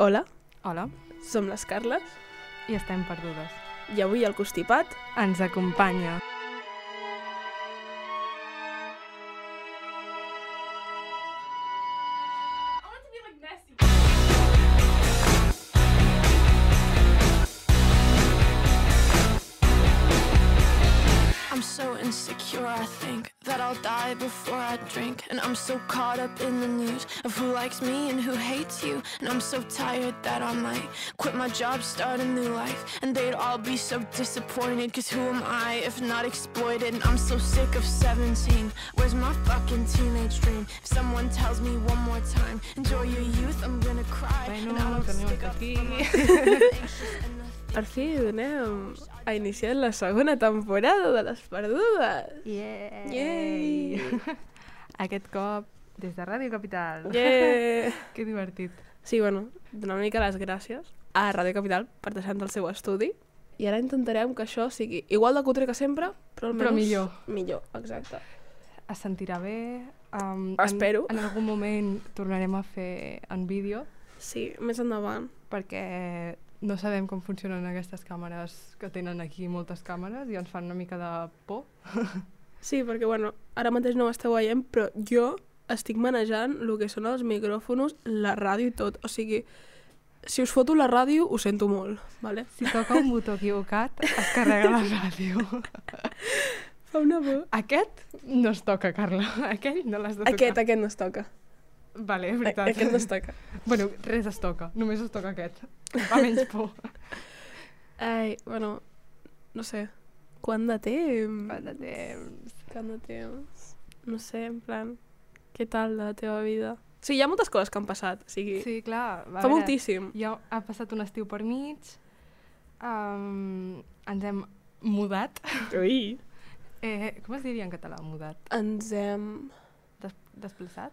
Hola, Hola, som les Carles i estem perdudes. i avui al Constipat Ens acompanya. I'm so caught up in the news of who likes me and who hates you. And I'm so tired that I might quit my job, start a new life. And they'd all be so disappointed, cause who am I if not exploited? And I'm so sick of 17. Where's my fucking teenage dream? If someone tells me one more time, enjoy your youth, I'm gonna cry. Bueno, and I don't tornem stick up aquí. for my anxious and nothing. per fi donem eh, a iniciar la segona temporada de Les Perdudes. Yeah. Yay! Aquest cop des de Ràdio Capital. Yeah! Que divertit. Sí, bueno, donar una mica les gràcies a Ràdio Capital per deixar-nos el seu estudi i ara intentarem que això sigui igual de cutre que sempre, però almenys... Però millor. Millor, exacte. Es sentirà bé. Um, Espero. En, en algun moment tornarem a fer en vídeo Sí, més endavant. perquè no sabem com funcionen aquestes càmeres que tenen aquí moltes càmeres i ens fan una mica de por. Sí, perquè, bueno, ara mateix no ho esteu veient, però jo estic manejant el que són els micròfonos, la ràdio i tot. O sigui, si us foto la ràdio, ho sento molt, vale? Si toca un botó equivocat, es carrega la ràdio. Fa una por. Aquest no es toca, Carla. Aquell no l'has de tocar. Aquest, aquest no es toca. Vale, és A- veritat. Aquest no es toca. Bueno, res es toca. Només es toca aquest. Fa menys por. Ai, bueno, no sé. Quant de temps? Quant de temps. Quant de temps? No sé, en plan, què tal la teva vida? Sí, hi ha moltes coses que han passat, o sigui, sí, Sí, clar. a fa veure, moltíssim. Ja ha passat un estiu per mig. Um, ens hem mudat. Ui! Eh, com es diria en català, mudat? Ens hem... Des desplaçat?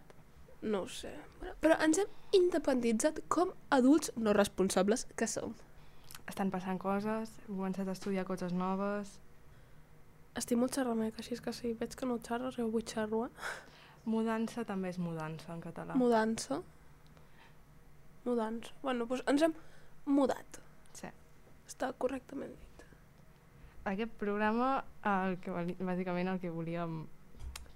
no ho sé. Bueno, Però ens hem independitzat com adults no responsables que som. Estan passant coses, he començat a estudiar coses noves. Estic molt xerrameca, així és que sí, veig que no xerres, jo vull xerro, eh? Mudança també és mudança en català. Mudança. Mudança. Bueno, doncs ens hem mudat. Sí. Està correctament dit. Aquest programa, el que, bàsicament el que volíem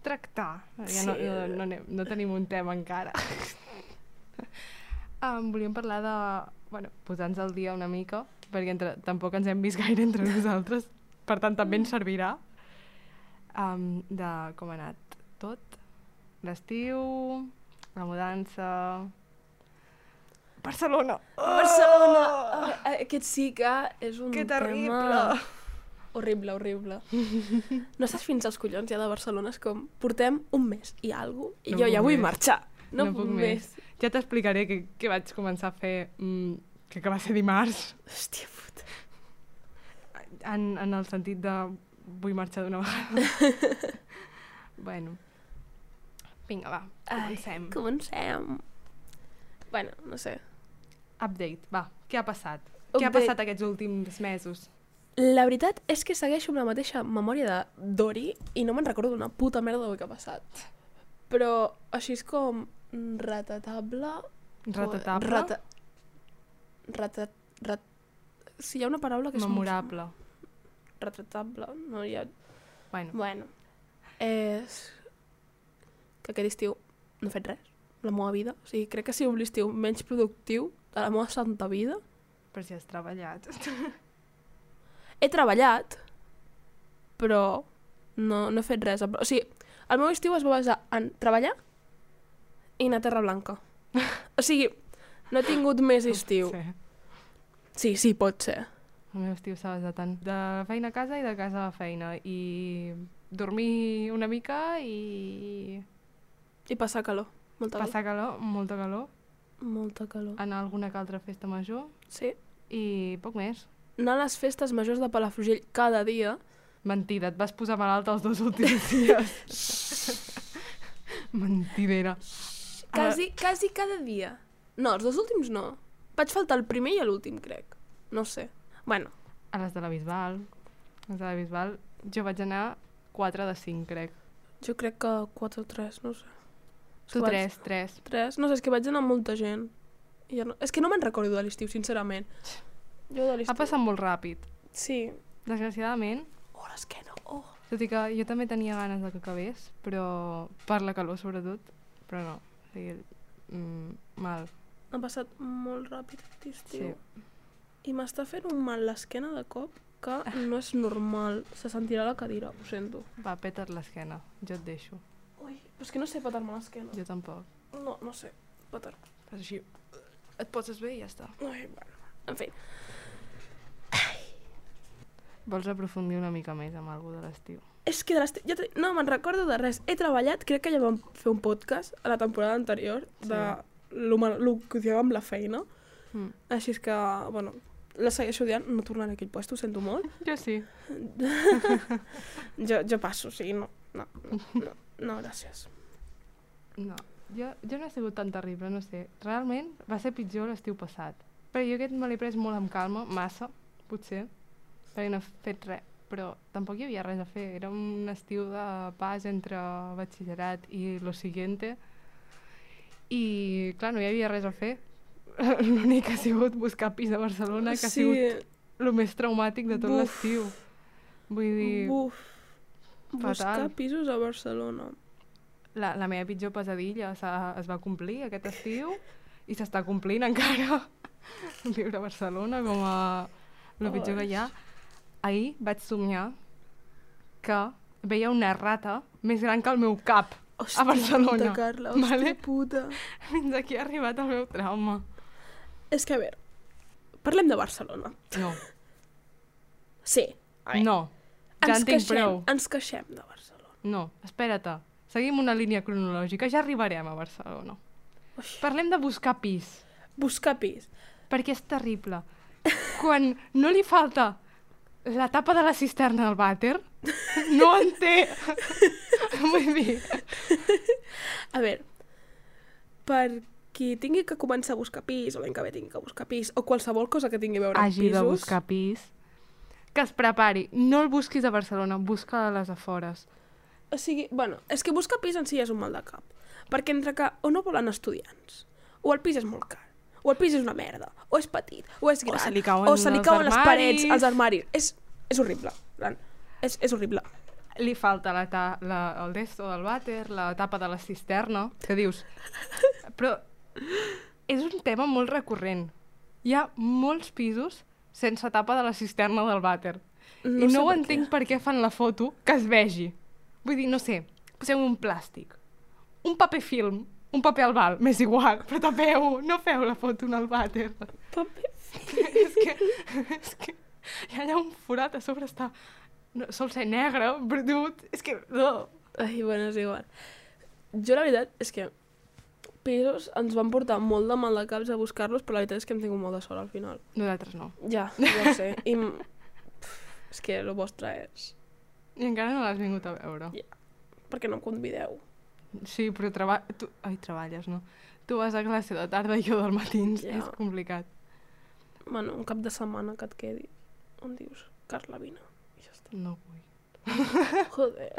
tractar, ja no, Sí. no, no, anem- no tenim un tema encara. um, volíem parlar de, bueno, posar-nos al dia una mica, perquè entre, tampoc ens hem vist gaire entre nosaltres, per tant també ens servirà, um, de com ha anat tot, l'estiu, la mudança... Barcelona! Barcelona! Oh! Aquest sí que és un Que terrible! tema... Horrible, horrible. no estàs fins als collons ja de Barcelona, és com, portem un mes i alguna i No jo ja vull més. marxar. No, No puc, puc més. Ja t'explicaré què, què vaig començar a fer, mm, que, que va ser dimarts, Hòstia puta. en, en el sentit de vull marxar d'una vegada. bueno. Vinga, va, comencem. Ai, comencem. Bueno, no sé. Update, va, què ha passat? Què ha Update. passat aquests últims mesos? La veritat és que segueixo amb la mateixa memòria de Dori i no me'n recordo d'una puta merda del que ha passat. Però així és com ratatable... Retatable? Rata... Rata... Rat... Si hi ha una paraula que és... molt- Memorable. Retratable, no hi ha... Bueno, Bueno, és que aquest estiu no he fet res, la meva vida. O sigui, crec que ha sigut l'estiu menys productiu de la meva santa vida. per si has treballat. He treballat, però no, no he fet res. O sigui, el meu estiu es va basar en treballar i anar a Terra Blanca. O sigui, no he tingut més estiu. Sí. Sí, sí, pot ser. El meu estiu s'ha basat en de feina a casa i de casa a feina. I dormir una mica i I passar calor. Molta passar calor, molta calor, calor. Molta calor. anar a alguna que altra festa major Sí. i poc més. Anar a les festes majors de Palafrugell cada dia Mentida, et vas posar malalta els dos últims dies. Mentidera. Quasi, quasi cada dia. No, els dos últims no. Vaig faltar el primer i l'últim, crec. No sé. Bueno, A les de la Bisbal. A les de la Bisbal jo vaig anar 4 de 5, crec. jo crec que 4 o 3, no sé. Tu que vaig- 3, 3. 3? No sé, és que vaig anar amb molta gent. I ja no... És que no me'n recordo de l'estiu, sincerament. Jo de l'estiu... Ha passat molt ràpid. Sí. Desgraciadament, Oh, l'esquena, oh. tot i que jo també tenia ganes de que acabés, però per la calor sobretot, però no. O sigui, mm, mal. Ha passat molt ràpid aquest estiu. Sí. I m'està fent un mal l'esquena de cop que no és normal. Se sentirà la cadira, ho sento. Va, peta't l'esquena, jo et deixo. Ui, però és que no sé petar-me l'esquena. Jo tampoc. No, no sé petar. Fas així, et poses bé i ja està. Ui, bueno. En fi, Vols aprofundir una mica més amb alguna de l'estiu? és que de l'estiu... Ja te- no me'n recordo de res. He treballat, crec que ja vam fer un podcast a la temporada anterior de lo, mal, lo que odiava amb la feina. Mm. Així és que, bueno, la segueixo odiant, no tornaré a aquell lloc, ho sento molt. Jo sí. Jo, jo passo, o sigui, no, no, no, no, no gràcies. No, jo, jo no he sigut tan terrible, no sé. Realment va ser pitjor l'estiu passat. Però jo aquest me l'he pres molt amb calma, massa, potser, perquè no he fet res. Però tampoc hi havia res a fer. Era un estiu de pas entre batxillerat i lo siguiente. I, clar, no hi havia res a fer. L'únic que ha sigut buscar pis a Barcelona, que ha sigut el més traumàtic de tot l'estiu. Vull dir, Buf. Buscar fatal. pisos a Barcelona. la, la meva pitjor pesadilla es va complir aquest estiu i s'està complint encara viure a Barcelona com a el pitjor que hi ha. Ahir vaig somiar que veia una rata més gran que el meu cap. Hòstia Barcelona, puta, Carla, hòstia vale? puta. Fins aquí ha arribat el meu trauma. És que, a veure, parlem de Barcelona. No, Sí. A veure, no, ja ens en tinc queixem, prou. ens queixem de Barcelona. No, espera't. Seguim una línia cronològica, ja arribarem a Barcelona. Ui. Parlem de buscar pis. Buscar pis. perquè és terrible. Quan no li falta la tapa de la cisterna del vàter, no en té. Vull dir, A veure, per qui tingui que començar a buscar pis, o l'any que ve tingui que buscar pis, o qualsevol cosa que tingui a veure amb hagi pisos... de buscar pis, que es prepari. No el busquis a Barcelona, busca a les afores. O sigui, bueno, és que buscar pis en si és un mal de cap. Perquè entre que o no volen estudiants, o el pis és molt car, o el pis és una merda, o és petit, o és gran, se li cauen o se li cauen les parets, els armaris. És, és horrible. És, és horrible. Li falta la ta la, el desto del vàter, la tapa de la cisterna, que dius... Però és un tema molt recurrent. Hi ha molts pisos sense tapa de la cisterna del vàter. No I no ho per entenc què. per què fan la foto que es vegi. Vull dir, no sé, poseu un plàstic, un paper film, un paper albal, m'és igual, però tapeu, no feu la foto en el vàter. Paper. és que, és que hi ha un forat a sobre, està... No, sol ser negre, brut, és que... No. Ai, bueno, és igual. Jo la veritat és que pisos ens van portar molt de mal de caps a buscar-los, però la veritat és que hem tingut molt de sort al final. Nosaltres no. Ja, ja ho sé. I m- pf, és que el vostre és... I encara no l'has vingut a veure. Per què no em convideu? Sí, però treba... tu... Ai, treballes, no? Tu vas a classe de tarda i jo del matins. Ja. És complicat. Bueno, un cap de setmana que et quedi. On dius, Carla, vine. I ja està. No vull. Joder.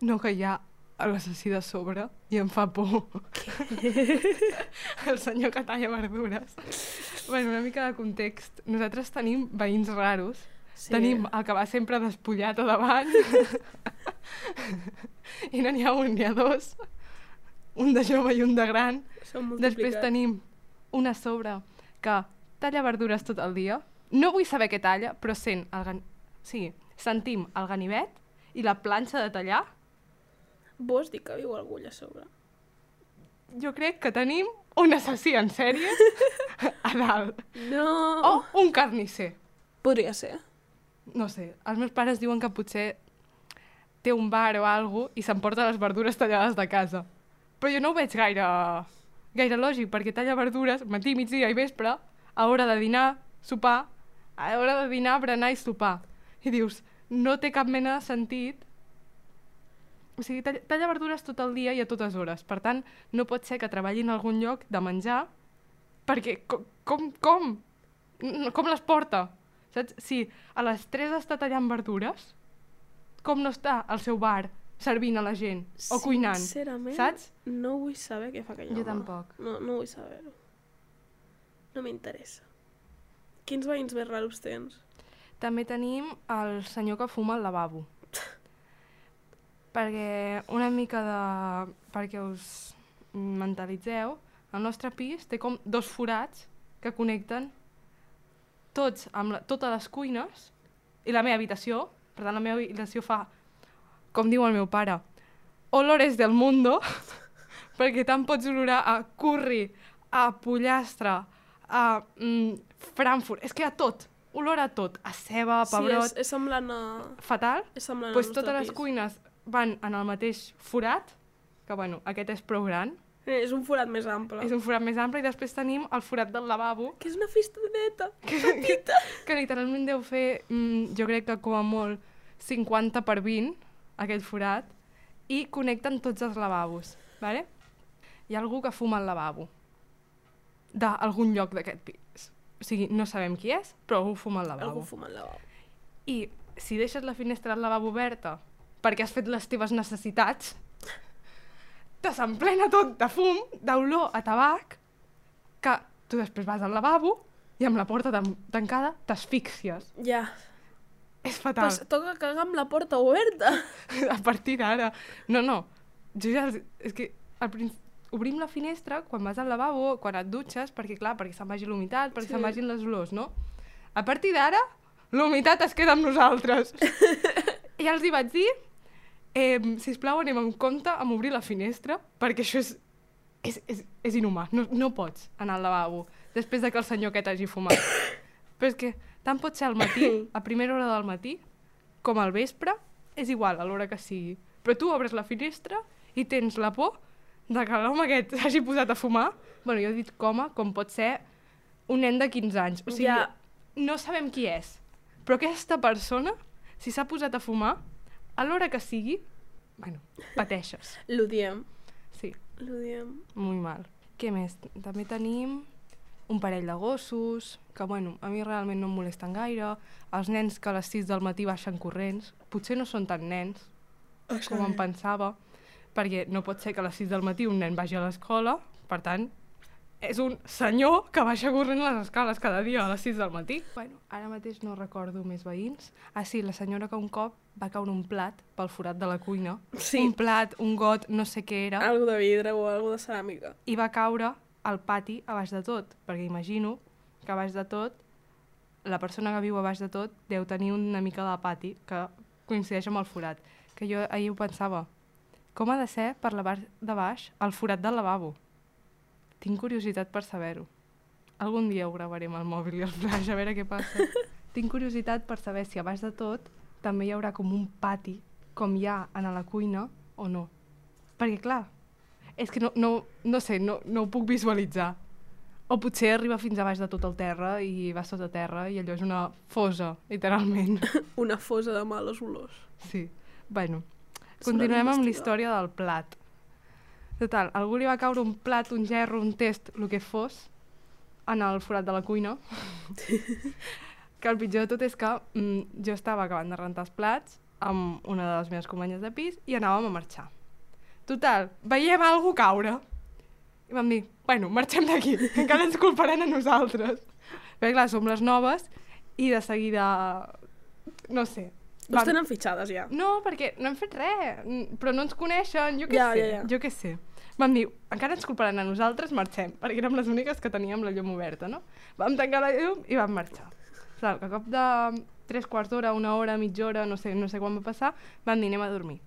No, que hi ha l'assassí de sobre i em fa por. el senyor que talla verdures. bueno, una mica de context. Nosaltres tenim veïns raros. Sí. Tenim el que va sempre despullat a davant. I no n'hi ha un, n'hi ha dos. Un de jove i un de gran. Després tenim una a sobre que talla verdures tot el dia. No vull saber què talla, però sent el gan... sí, sentim el ganivet i la planxa de tallar. Vols dir que viu algú allà sobre? Jo crec que tenim un assassí en sèrie a dalt. No! O un carnisser. Podria ser. No sé, els meus pares diuen que potser té un bar o alguna i s'emporta les verdures tallades de casa. Però jo no ho veig gaire, gaire lògic, perquè talla verdures matí, migdia i vespre, a hora de dinar, sopar, a hora de dinar, berenar i sopar. I dius, no té cap mena de sentit. O sigui, talla, talla verdures tot el dia i a totes hores. Per tant, no pot ser que treballi en algun lloc de menjar, perquè com, com, com? Com les porta? Saps? Si a les 3 està tallant verdures, com no està al seu bar servint a la gent o cuinant? Sincerament, saps? no vull saber què fa aquell Jo home. tampoc. No, no vull saber-ho. No m'interessa. Quins veïns més raros tens? També tenim el senyor que fuma al lavabo. Perquè una mica de... perquè us mentalitzeu, el nostre pis té com dos forats que connecten tots amb la, totes les cuines i la meva habitació. Per tant, la meva habitació fa, com diu el meu pare, olores del mundo, perquè tant pots olorar a curri, a pollastre, a mm, Frankfurt, és que a tot, olor a tot, a ceba, a pebrot, Sí, és, és semblant a... fatal. És semblant Pues al totes les pis. cuines van en el mateix forat, que bueno, aquest és prou gran, Eh, És un forat més ample. és un forat més ample, i després tenim el forat del lavabo, Que és una fistoneta. que, que literalment deu fer, mm, jo crec que com a molt, 50 per 20, aquest forat, i connecten tots els lavabos, vale? Hi ha algú que fuma al lavabo, d'algun lloc d'aquest pis. O sigui, no sabem qui és, però algú fuma al lavabo. Algú fuma al lavabo. I si deixes la finestra del lavabo oberta perquè has fet les teves necessitats, te s'emplena tot de fum, d'olor a tabac, que tu després vas al lavabo i amb la porta tan tancada t'asfíxies. Ja. És fatal. Pues toca cagar amb la porta oberta. a partir d'ara. No, no. Jo ja... És que al principi obrim la finestra quan vas al lavabo, quan et dutxes, perquè clar, perquè se'n vagi l'humitat, perquè sí. se'n vagin les olors, no? A partir d'ara, l'humitat es queda amb nosaltres. I ja els hi vaig dir, eh, sisplau, anem amb compte amb obrir la finestra, perquè això és, és, és, és inhumà. No, no pots anar al lavabo després de que el senyor aquest hagi fumat. Però és que tant pot ser al matí, a primera hora del matí, com al vespre, és igual a l'hora que sigui. Però tu obres la finestra i tens la por de que l'home aquest s'hagi posat a fumar. bueno, jo dic home, com pot ser un nen de 15 anys. O sigui, Ja. no sabem qui és. Però aquesta persona, si s'ha posat a fumar, a l'hora que sigui, bueno, pateixes. L'odiem. Sí, L'odiem. molt mal. Què més? També tenim un parell de gossos, que bueno, a mi realment no em molesten gaire. Els nens que a les 6 del matí baixen corrents, potser no són tan nens com em pensava, perquè no pot ser que a les 6 del matí un nen vagi a l'escola, per tant, és un senyor que baixa corrent les escales cada dia a les 6 del matí. Bueno, ara mateix no recordo més veïns. Ah, sí, la senyora que un cop va caure un plat pel forat de la cuina. Sí. Un plat, un got, no sé què era, Algo de vidre o algo de ceràmica. i va caure al pati a baix de tot, perquè imagino que a baix de tot la persona que viu a baix de tot deu tenir una mica de pati que coincideix amb el forat. Que jo ahir ho pensava, com ha de ser per la part de baix el forat del lavabo? Tinc curiositat per saber-ho. Algun dia ho gravarem al mòbil i al flash, a veure què passa. Tinc curiositat per saber si a baix de tot també hi haurà com un pati, com hi ha en la cuina, o no. Perquè, clar, és que no, no, no sé, no, no ho puc visualitzar. O potser arriba fins a baix de tot el terra i va sota terra i allò és una fosa, literalment. Una fosa de males olors. Sí. Bueno, continuem amb la història del plat. Total, algú li va caure un plat, un gerro, un test, el que fos, en el forat de la cuina. que el pitjor de tot és que mm, jo estava acabant de rentar els plats amb una de les meves companyes de pis i anàvem a marxar. Total, veiem algú caure. I vam dir, bueno, marxem d'aquí, que encara ens culparan a nosaltres. Perquè clar, som les noves i de seguida, no sé, Us tenen fitxades ja. no, perquè no hem fet res, però no ens coneixen, jo què Ja, sé, ja, ja. jo què sé. Vam dir, encara ens culparan a nosaltres, marxem, perquè érem les úniques que teníem la llum oberta, no? Vam tancar la llum i vam marxar. Clar, que a cop de tres quarts d'hora, una hora, mitja hora, no sé, no sé quan va passar, vam dir, anem a dormir.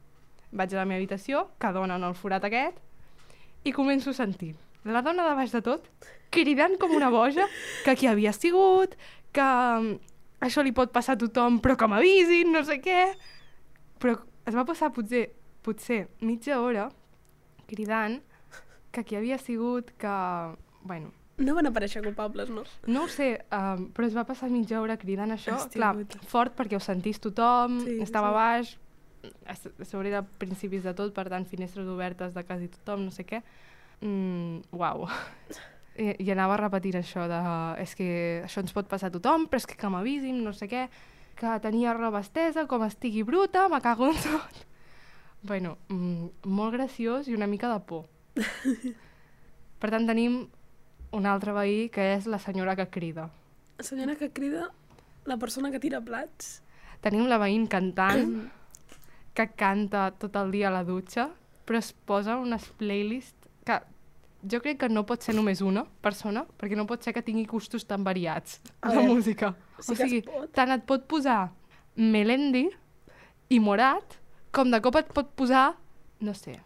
Vaig a la meva habitació, que dona en el forat aquest, i començo a sentir la dona de baix de tot cridant com una boja que qui havia sigut, que mm, això li pot passar a tothom, però que m'avisin, no sé què. Però es va passar potser, potser mitja hora cridant que qui havia sigut, que... Bueno, No van aparèixer culpables, no? no ho sé, um, però es va passar mitja hora cridant això. Hòstia Clar, puta. fort perquè ho sentís tothom, Sí, estava sí. baix, a a sobre de principis de tot, per tant, finestres obertes de quasi tothom, no sé què. Mm, uau. I, I anava repetint això de... És que això ens pot passar a tothom, però és que que m'avisin, no sé què, que tenia roba estesa, com estigui bruta, me cago en tot. Bueno, mm, molt graciós i una mica de por. Per tant, tenim un altre veí que és la senyora que crida. La senyora que crida la persona que tira plats. Tenim la veïn cantant, que canta tot el dia a la dutxa, però es posa unes playlists que jo crec que no pot ser només una persona, perquè no pot ser que tingui gustos tan variats A veure, música. sí o sigui, tant et pot posar Melendi i Morat, com de cop et pot posar, no sé,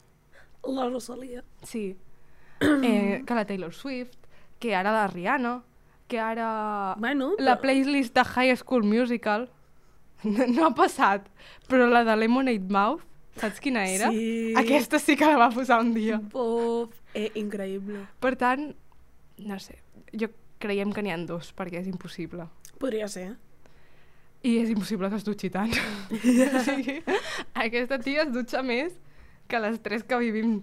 La Rosalia. sí, eh, que la Taylor Swift, que ara la Rihanna, que ara Bueno, la però- playlist de High School Musical no, no ha passat, però la de Lemonade Mouth, saps quina era? Sí. Aquesta sí que la va posar un dia. Bof, eh, increïble. Per tant, no sé, jo creiem que n'hi han dos, perquè és impossible. Podria ser. I és impossible que es dutxi tant. o sigui, aquesta tia es dutxa més que les tres que vivim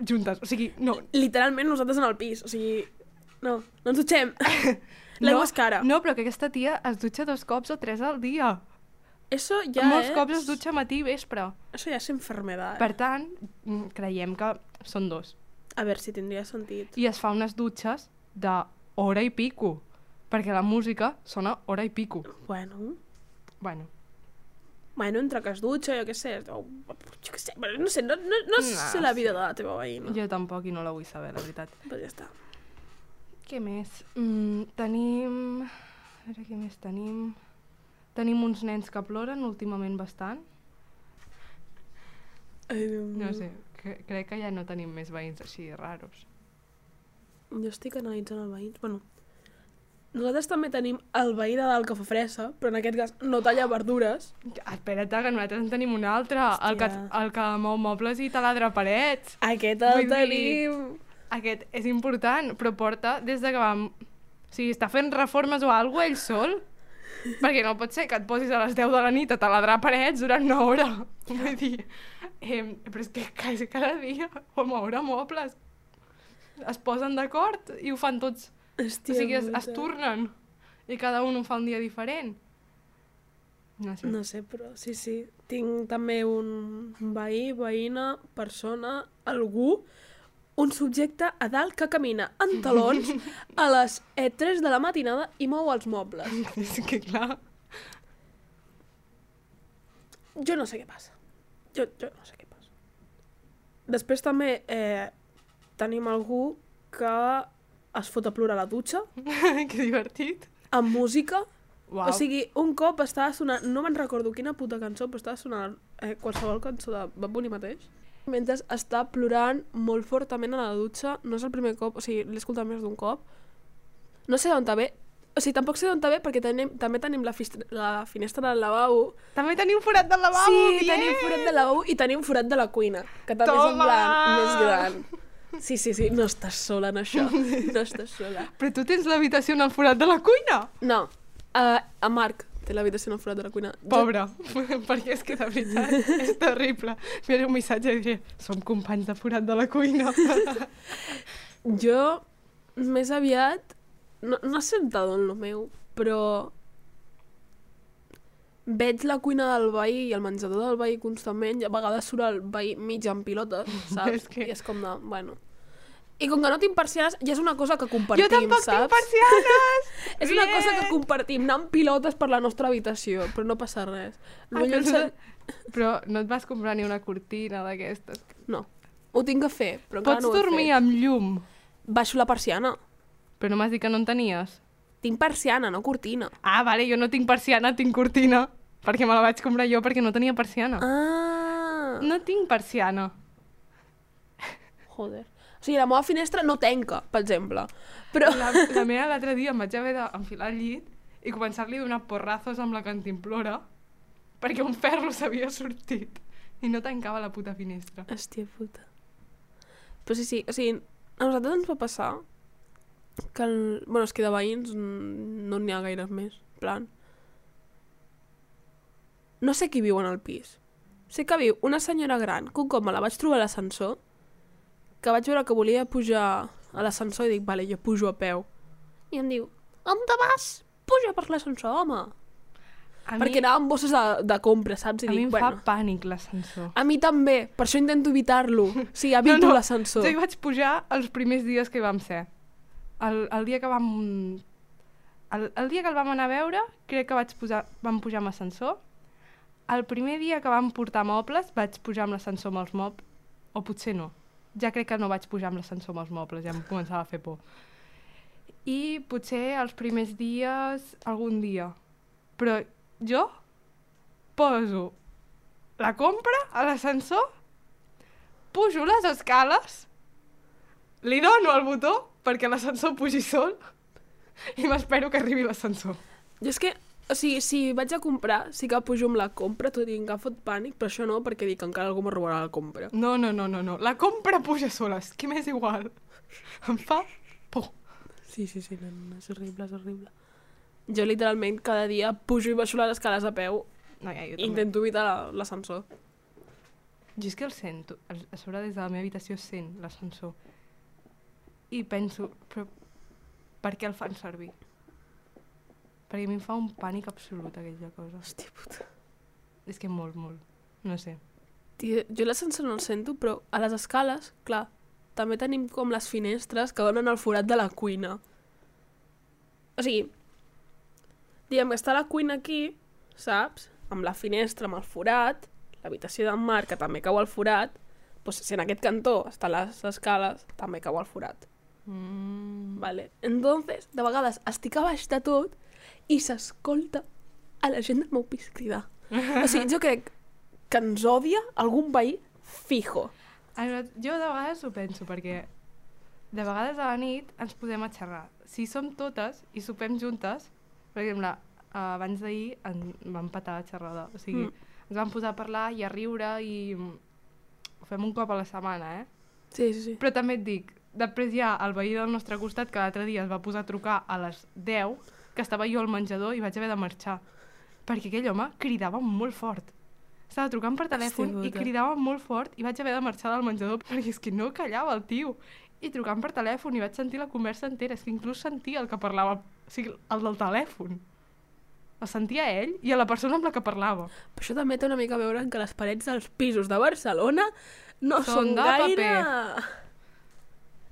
juntes. O sigui, no, Literalment nosaltres en el pis, o sigui... No, no ens dutxem. L'aigua no, és cara. No, però que aquesta tia es dutxa dos cops o tres al dia. Eso ja Ja Molts és... cops es dutxa matí i vespre. Eso ja és enfermedad. Per tant, mm, creiem que són dos. A veure si tindria sentit. I es fa unes dutxes de hora i pico, perquè la música sona hora i pico. Bueno, Bueno, bueno, entre que es dutxa, jo què sé, o, jo què sé, no sé, no, no, no No sé la vida sé. de la teva veïna. jo tampoc i no la vull saber, la veritat. Pues ja està. Què més? Mm, tenim... A veure què més tenim... Tenim uns nens que ploren últimament bastant. Um, No sé, cre crec que ja no tenim més veïns així raros. Jo estic analitzant el veïns. Bueno, nosaltres també tenim el veí de dalt que fa fresa, però en aquest cas no talla verdures. Espera't, que nosaltres en tenim un altre, el que, Hòstia. el que mou mobles i taladra parets. Aquest el Vull dir- tenim. Aquest és important, però porta des de que vam... O sigui, està fent reformes o alguna ell sol. Perquè no pot ser que et posis a les 10 de la nit a taladrar parets durant una hora. Vull dir, eh, però és que quasi cada dia o moure mobles. Es posen d'acord i ho fan tots. Hòstia, o sigui, es, es turnen. I cada un ho fa un dia diferent. No sé. No sé, però sí, sí. Tinc també un veí, veïna, persona, algú, un subjecte a dalt que camina en talons a les eh, 3 de la matinada i mou els mobles. És que clar... Jo no sé què passa. Jo, jo no sé què passa. Després també eh, tenim algú que es fot a plorar a la dutxa, que divertit. amb música. Uau. O sigui, un cop estava sonant, no me'n recordo quina puta cançó, però estava sonant eh, qualsevol cançó de Bad Bunny mateix. Mentre està plorant molt fortament a la dutxa, no és el primer cop, o sigui, l'he escoltat més d'un cop. No sé d'on ve, o sigui, tampoc sé d'on ve perquè tenim, també tenim la, la finestra del lavabo. També tenim forat del lavabo, sí, tenim forat de lavabo i tenim forat de la cuina, que també és en Toma! plan més gran. Sí, sí, sí, no estàs sola en això, no estàs sola. Però tu tens l'habitació en el forat de la cuina? No, uh, a Marc té l'habitació en el forat de la cuina. Jo- Pobre, perquè és que de veritat és terrible. Enviaré un missatge i diré, som companys de forat de la cuina. Jo, més aviat, no, no sé d'on el meu, però veig la cuina del veí i el menjador del veí constantment i a vegades surt el veí mig en pilotes, saps? És que- I és com de, bueno... I com que no tinc persianes, ja és una cosa que compartim, jo tampoc saps? tinc persianes! És una cosa que Bien! compartim, anar amb pilotes per la nostra habitació, però no passa res. Ah, però, no, però no et vas comprar ni una cortina d'aquestes. No, ho tinc que fer, però encara Pots no ho he dormir fet. amb llum, Baixo la persiana. però no m'has dit que no en tenies. Tinc persiana, no cortina. Ah, vale, jo no tinc persiana, tinc cortina. Perquè me la vaig comprar jo perquè no tenia persiana. Ah! No tinc persiana. Joder. O sigui, la meva finestra no tenca, per exemple. Però... La, la meva l'altre dia em vaig haver d'enfilar al llit i començar-li a donar porrazos amb la cantimplora perquè un ferro s'havia sortit i no tancava la puta finestra. Hòstia puta. Però sí, sí, o sigui, a nosaltres ens va passar que, el... bueno, és que de veïns no n'hi ha gaires més, plan. No sé qui viu en el pis. Sé que viu una senyora gran, que un cop me la vaig trobar a l'ascensor, que vaig veure que volia pujar a l'ascensor i dic, vale, jo pujo a peu. I em diu, on te vas? Puja per l'ascensor, home. A Perquè anava amb bosses de, de compra, saps? I a mi dic, em fa bueno, pànic l'ascensor. a mi també, per això intento evitar-lo. O sigui, evito No, no, l'ascensor. Jo hi vaig pujar els primers dies que hi vam ser. El, el dia que vam... El, el dia que el vam anar a veure, crec que vaig posar, vam pujar amb ascensor. El primer dia que vam portar mobles, vaig pujar amb l'ascensor amb els mobles. O potser no. Ja crec que no vaig pujar amb l'ascensor amb els mobles, ja em començava a fer por. I potser els primers dies, algun dia. Però jo poso la compra a l'ascensor, pujo les escales, li dono el botó perquè l'ascensor pugi sol i m'espero que arribi l'ascensor. Jo és que, o sigui, si vaig a comprar, sí que pujo amb la compra, tot i que em fot pànic, però això no, perquè dic que encara algú me robarà la compra. No, no, no, no, no. La compra puja sola, és que m'és igual. Em fa por. Sí, sí, sí, no, no, és horrible, és horrible. Jo literalment cada dia pujo i baixo les escales a peu No, ja, jo i intento evitar la- l'ascensor. Jo és que el sento. A sobre des de la meva habitació sent l'ascensor. I penso, però per què el fan servir? Perquè a mi em fa un pànic absolut aquella cosa. Hòstia puta. És que molt, molt. No sé. Tio, jo l'ascensor no el sento, però a les escales, clar, també tenim com les finestres que donen al forat de la cuina. O sigui, diguem que està la cuina aquí, saps? Amb la finestra, amb el forat, l'habitació d'en Marc, que també cau al forat, doncs si en aquest cantó estan les escales, també cau al forat. Mm. Vale. Entonces, de vegades estic a baix de tot i s'escolta a la gent del meu pis cridar. O sigui, jo crec que ens odia algun veí fijo. Jo de vegades ho penso, perquè de vegades a la nit ens posem a xerrar. Si som totes i sopem juntes, per exemple, abans d'ahir en vam patar la xerrada. O sigui, Mm. mm. ens vam posar a parlar i a riure i mm, ho fem un cop a la setmana, eh? Sí, sí, sí. Però també et dic, després hi ha el veí del nostre costat que l'altre dia es va posar a trucar a les 10, que estava jo al menjador i vaig haver de marxar. Perquè aquell home cridava molt fort. Estava trucant per telèfon i puta. cridava molt fort i vaig haver de marxar del menjador perquè és que no callava el tio. I trucant per telèfon i vaig sentir la conversa entera. És que inclús sentia el que parlava, o sigui, el del telèfon. El sentia ell i a la persona amb la que parlava. Però això també té una mica a veure que les parets dels pisos de Barcelona no Són són, de gaire...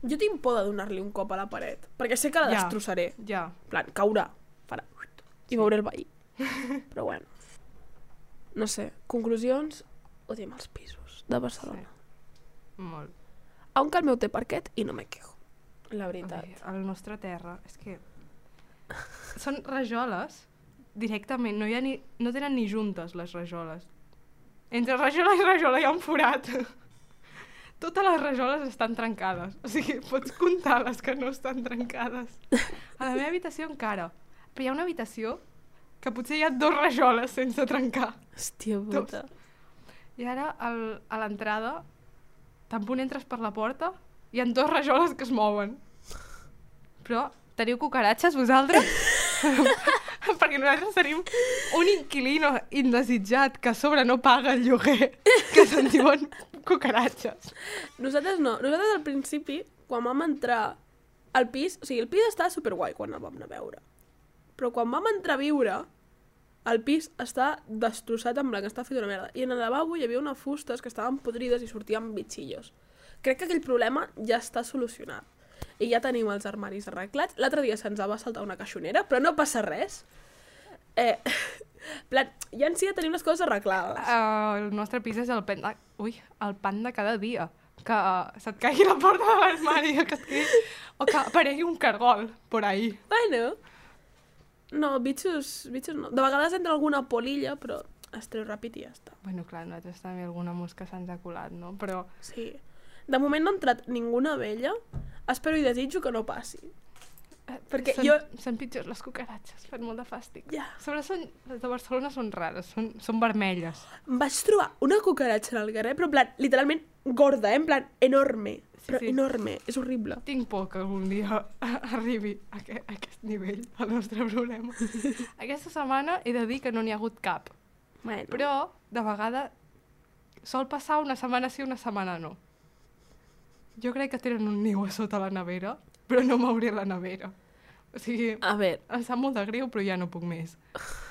Jo tinc por de donar-li un cop a la paret, perquè sé que la Ja. destrossaré. Ja. En plan, caurà, farà... I veuré el veí. Però bueno. No sé, conclusions, odiem els pisos de Barcelona. Sí. Molt. Aunque el meu té parquet i no me quejo. La veritat. Ai, el nostre terra, és que... Són rajoles, directament, no, hi ha ni, no tenen ni juntes les rajoles. Entre rajola i rajola hi ha un forat. Totes les rajoles estan trencades. O sigui, pots comptar les que no estan trencades. A la meva habitació encara. Però hi ha una habitació que potser hi ha dos rajoles sense trencar. Hòstia Dos. puta. I ara, al, a l'entrada, tan punt entres per la porta, hi ha dos rajoles que es mouen. Però teniu cucaratxes vosaltres? Perquè nosaltres tenim un inquilino indesitjat que a sobre no paga el lloguer, que se'n diuen cucaratxes. Nosaltres no. Nosaltres al principi, quan vam entrar al pis... O sigui, el pis estava superguai quan el vam anar a veure. Però quan vam entrar a viure, el pis està destrossat en blanc, està fet una merda. I en el lavabo hi havia unes fustes que estaven podrides i sortien bitxillos. Crec que aquell problema ja està solucionat. I ja tenim els armaris arreglats. L'altre dia se'ns va saltar una caixonera, però no passa res. Eh, plan, ja en si ja tenim les coses arreglades. Uh, el nostre pis és el pan de... Ui, el pan de cada dia. Que uh, se't caigui la porta de l'armari, que et quedi... O que aparegui un cargol por ahí. Bueno. No, bitxos, bitxos no. De vegades entra alguna polilla, però es treu ràpid i ja està. Bueno, clar, nosaltres també alguna mosca se'ns ha colat, no? Però Sí. De moment no ha entrat ninguna vella. Espero i desitjo que no passi. Perquè són, jo- són pitjors les cucaratxes, fan molt de fàstic. Ja. A sobre són, les de Barcelona són rares, són, són vermelles. Vaig trobar una cucaratxa al carrer, però en plan, literalment gorda, eh? En plan, enorme. Però sí. enorme. És horrible. Tinc por que algun dia arribi a, que, a aquest nivell el nostre problema. Aquesta setmana he de dir que no n'hi ha hagut cap. Bueno. Però, de vegada, sol passar una setmana sí, una setmana no. Jo crec que tenen un niu a sota la nevera, però no m'obriré la nevera. O sigui, A veure, em sap molt de greu, però ja no puc més.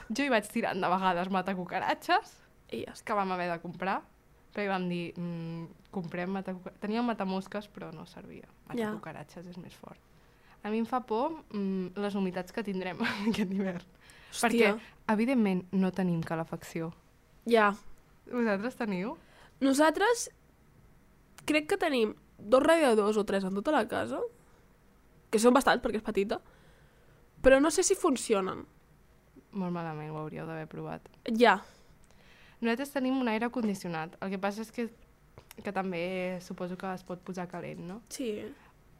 Jo hi vaig tirant de vegades matacucaratxes, i ja que vam haver de comprar, perquè vam dir, mm, comprem matacucaratxes. Teníem matamosques, però no servia. Ja. Matacucaratxes és més fort. A mi em fa por mm, les humitats que tindrem aquest hivern. Hòstia. Perquè, evidentment, no tenim calefacció. Ja. Vosaltres teniu? Nosaltres crec que tenim dos radiadors o tres en tota la casa, que són bastants perquè és petita, però no sé si funcionen. Molt malament, ho hauríeu d'haver provat. Ja. Nosaltres tenim un aire condicionat. El que passa és que, que també suposo que es pot posar calent, no? Sí.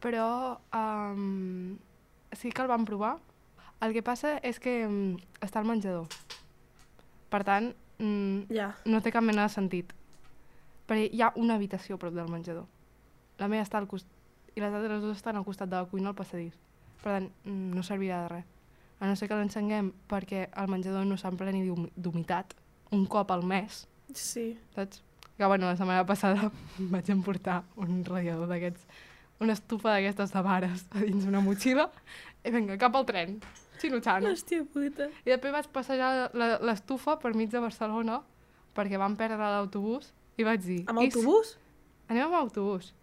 Però um, sí que el vam provar. El que passa és que um, està al menjador. Per tant, mm, Ja. no té cap mena de sentit. Perquè hi ha una habitació a prop del menjador. La meva està al costat... I les altres dues estan al costat de la cuina al passadís. Per tant, mm, no servirà de res. A no ser que l'encenguem perquè el menjador no s'empleni d'hum- d'humitat un cop al mes, Sí. saps? Que, bueno, la setmana passada vaig emportar un radiador d'aquests, una estufa d'aquestes de vares a dins una motxilla i vinga, cap al tren, xinutxant. Hòstia puta. I després vaig passejar l'estufa per mig de Barcelona perquè vam perdre l'autobús i vaig dir... Amb "I si- autobús? Anem amb autobús.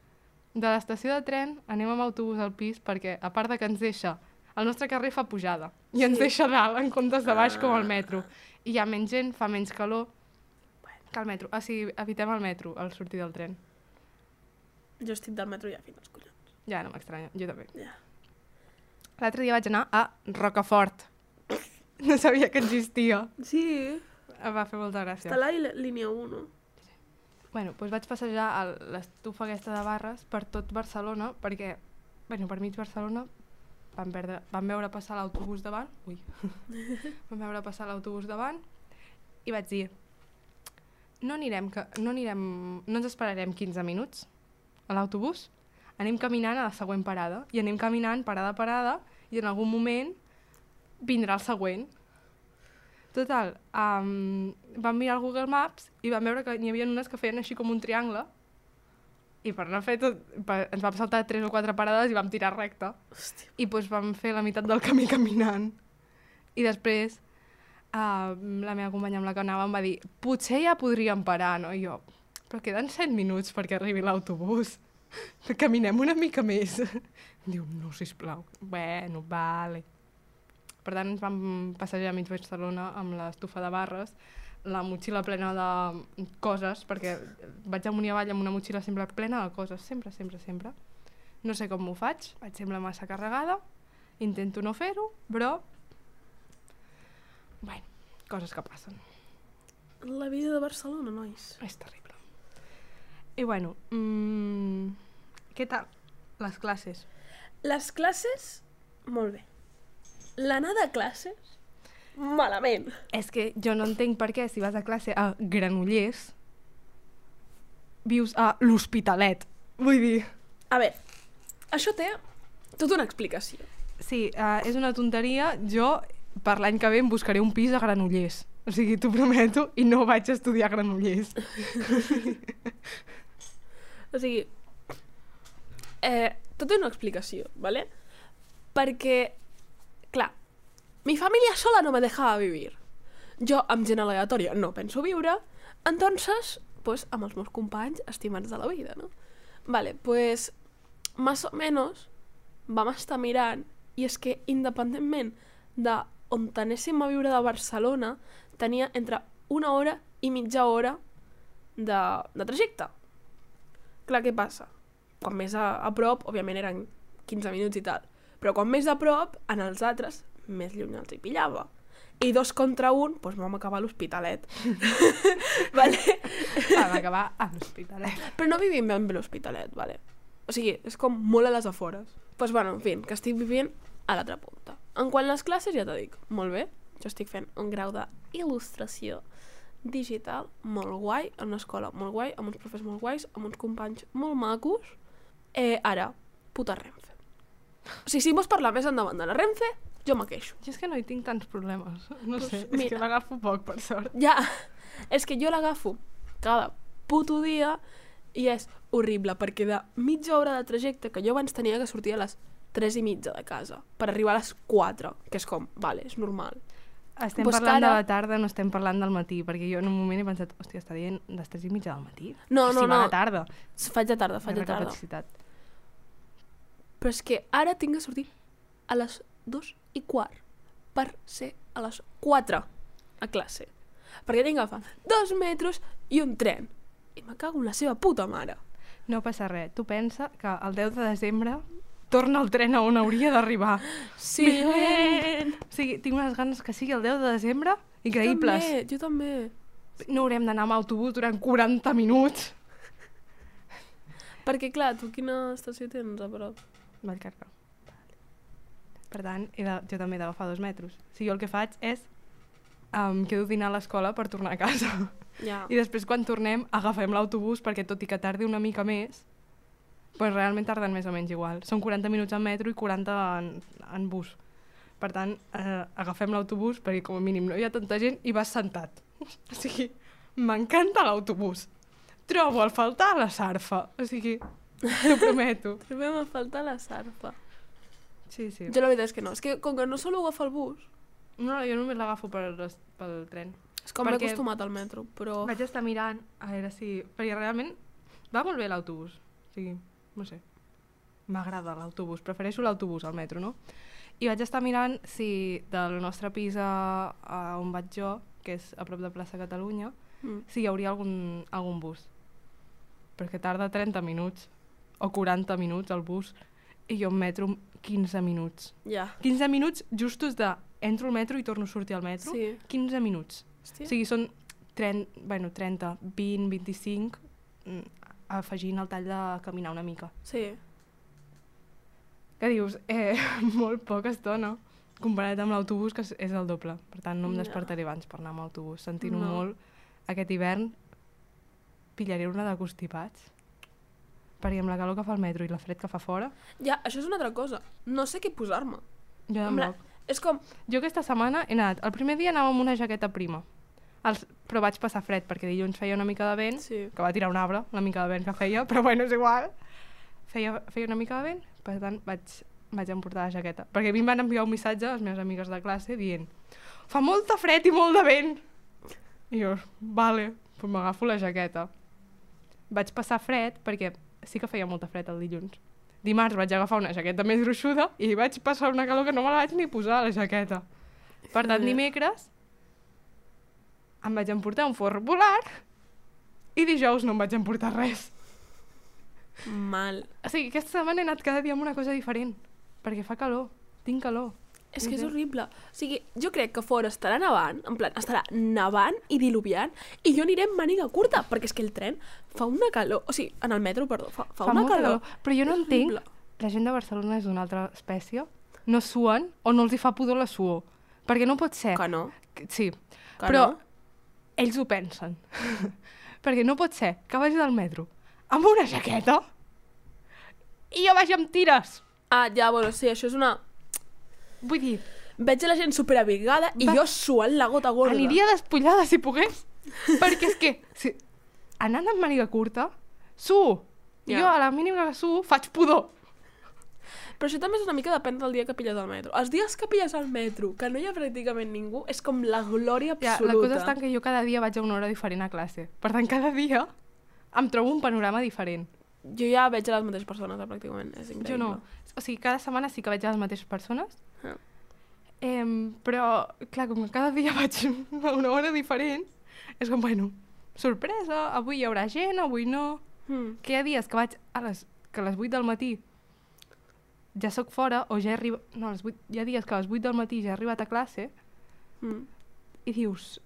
De l'estació de tren anem amb autobús al pis perquè, a part de que ens deixa... El nostre carrer fa pujada i ens Sí. deixa dalt en comptes de baix com el metro. I hi ha menys gent, fa menys calor que el metro. Ah, sí, evitem el metro al sortir del tren. Jo estic del metro ja fins als collons. Ja, no m'estranya, jo també. Ja. L'altre dia vaig anar a Rocafort. No sabia que existia. Sí. Em va fer molta gràcia. Està a la línia 1. Bueno, doncs vaig passejar l'estufa aquesta de barres per tot Barcelona, perquè, bueno, per mig Barcelona vam, perdre, vam veure passar l'autobús davant, ui, vam veure passar l'autobús davant i vaig dir, no anirem, que, no anirem, no ens esperarem 15 minuts a l'autobús, anem caminant a la següent parada, i anem caminant parada a parada, i en algun moment vindrà el següent. Total, um, vam mirar el Google Maps i vam veure que n'hi havia unes que feien així com un triangle i per anar a fer tot, per, ens vam saltar tres o quatre parades i vam tirar recte. Hòstia. i doncs vam fer la meitat del camí caminant. I després uh, la meva companya amb la que anàvem va dir potser ja podríem parar, no? I jo, però queden 7 minuts perquè arribi l'autobús. Caminem una mica més diu, no, sisplau bueno, vale per tant, ens vam passejar a mig Barcelona amb l'estufa de barres, la motxilla plena de coses, perquè vaig amunt i avall amb una motxilla sempre plena de coses, sempre, sempre, sempre. No sé com m'ho faig, vaig sembla massa carregada, intento no fer-ho, però... Bueno, coses que passen. La vida de Barcelona, nois. És terrible. I bueno, mmm, què tal les classes? Les classes, molt bé. L'anada a classes, malament. És que jo no entenc per què si vas a classe a Granollers vius a l'Hospitalet. Vull dir... A veure, això té tota una explicació. Sí, uh, és una tonteria. Jo, per l'any que ve, em buscaré un pis a Granollers. O sigui, t'ho prometo, i no vaig estudiar a Granollers. O sigui, eh, tot té una explicació, ¿vale? Perquè, clar, mi família sola no me dejaba vivir. Jo, amb gent aleatòria, no penso viure, entonces, pues, amb els meus companys estimats de la vida, no? Vale, pues, más o menos, vam estar mirant, i és que, independentment de on anéssim a viure de Barcelona, tenia entre una hora i mitja hora de, de trajecte. Clar, què passa? Quan més a, a prop, òbviament eren 15 minuts i tal, però quan més a prop, en els altres, més lluny els hi pillava. I dos contra un, doncs vam acabar a l'Hospitalet. vale? Vam acabar a l'Hospitalet. Però no vivim ben bé l'Hospitalet, vale? O sigui, és com molt a les afores. Doncs pues bueno, en fi, que estic vivint a l'altra punta. En quant a les classes, ja t'ho dic, molt bé. Jo estic fent un grau d'il·lustració digital molt guai, en una escola molt guai, amb uns professors molt guais, amb uns companys molt macos. Eh, ara, puta Renfe. O sigui, si vols parlar més endavant de la Renfe, jo me queixo. Jo és que no hi tinc tants problemes. No Pues sé, és mira. que l'agafo poc, per sort. Ja, és que jo l'agafo cada puto dia i és horrible, perquè de mitja hora de trajecte que jo abans tenia que sortir a les 3 i mitja de casa per arribar a les 4, que és com, vale, és normal. Estem Pues parlant que ara- de la tarda, no estem parlant del matí, perquè jo en un moment he pensat, hòstia, està dient les 3 i mitja del matí? No, si no, va no. tarda. Faig de tarda, faig de tarda. Capacitat. Però és que ara tinc que sortir a les 2 i quart per ser a les 4 a classe. Perquè tinc que agafar dos metros i un tren. I me cago en la seva puta mare. No passa res. Tu pensa que el 10 de desembre torna el tren a on hauria d'arribar. Sí, O sigui, tinc unes ganes que sigui el 10 de desembre increïbles. També, jo també. No haurem d'anar amb autobús durant 40 minuts. Perquè, clar, tu quina estació tens a prop? Vallcarca. Per tant, he de, jo també he d'agafar dos metros. O sigui, jo el que faig és um, quedo a dinar a l'escola per tornar a casa. Ja. I després, quan tornem, agafem l'autobús perquè, tot i que tardi una mica més, pues realment tarden més o menys igual. Són 40 minuts en metro i 40 en, en bus. Per tant, eh, agafem l'autobús perquè com a mínim no hi ha tanta gent i vas sentat. O sigui, m'encanta l'autobús. Trobo el faltar la sarfa. O sigui, t'ho prometo. Trobem a faltar la sarpa. Sí, sí. Jo la veritat és que no. És que com que no solo agafar el bus, No, jo només l'agafo per, pel tren. és com m'he acostumat al metro, però... Vaig estar mirant a veure si... Perquè realment va molt bé l'autobús. O sigui, no sé. M'agrada l'autobús. Prefereixo l'autobús al metro, no? I vaig estar mirant si del nostre pis a, a on vaig jo, que és a prop de plaça Catalunya, Mm. si hi hauria algun, algun bus. Perquè tarda 30 minuts o 40 minuts el bus i jo en metro 15 minuts. Ja. 15 minuts justos de entro al metro i torno a sortir al metro. Sí. 15 minuts. Hòstia. O sigui, són 30, bueno, 30, 20, 25, mm, afegint el tall de caminar una mica. Sí. Que dius, eh, molt poca estona, comparat amb l'autobús, que és- el doble. Per tant, no em despertaré abans per anar amb l'autobús. Sentint-ho No. molt, aquest hivern pillaré una de constipats. Perquè amb la calor que fa el metro i la fred que fa fora, Ja, això és una altra cosa. No sé què posar-me. jo bloc. És com... Jo aquesta setmana he anat... El primer dia anava amb una jaqueta prima, els, però vaig passar fred perquè dilluns feia una mica de vent Sí. que va tirar un arbre, la mica de vent que feia, però bueno, és igual. Feia, feia una mica de vent, per tant vaig, vaig emportar la jaqueta. Perquè a mi em van enviar un missatge a les meves amigues de classe dient fa molta fred i molt de vent. I jo, vale, doncs m'agafo la jaqueta. Vaig passar fred perquè sí que feia molta fred el dilluns. Dimarts vaig agafar una jaqueta més gruixuda i vaig passar una calor que no me la vaig ni posar la jaqueta. Per tant, dimecres em vaig emportar un forn polar i dijous no em vaig emportar res. Mal. O sigui, aquesta setmana he anat cada dia amb una cosa diferent, perquè fa calor, tinc calor. És que és horrible. O sigui, jo crec que fora estarà nevant, en plan, estarà nevant i diluviant, i jo aniré amb màniga curta, perquè és que el tren fa una calor... O sigui, en el metro, perdó, fa, fa, una molta calor. Però jo no entenc, la gent de Barcelona és d'una altra espècie, no suen o no els hi fa pudor la suor. Perquè no pot ser... Que no, Sí, que però no. ells ho pensen. perquè no pot ser que vagi del metro amb una jaqueta i jo vagi amb tires. Ah, ja, bueno, sí, això és una... Vull dir, Veig la gent superabrigada i Va- jo suant la gota gorda. Aniria despullada si pogués. Perquè és que, si, anant amb màniga curta. I Ja. jo, a la mínima que suo, faig pudor. Però això també és una mica depèn del dia que pilles el metro. Els dies que pilles el metro, que no hi ha pràcticament ningú, és com la glòria Ja, absoluta. la cosa està que jo cada dia vaig a una hora diferent a classe. Per tant, cada dia em trobo un panorama diferent. Jo ja veig a les mateixes persones, eh, pràcticament. És increïble. Jo no. O sigui, cada setmana sí que veig a les mateixes persones. Ah. Eh, però, clar, com que cada dia vaig a una hora diferent, és com, bueno, sorpresa, avui hi haurà gent, avui no... Mm. que hi ha dies que vaig a les, que a les 8 del matí ja sóc fora o ja he arribat... No, a les 8, hi ha dies que a les 8 del matí ja he arribat a classe Mm. i dius...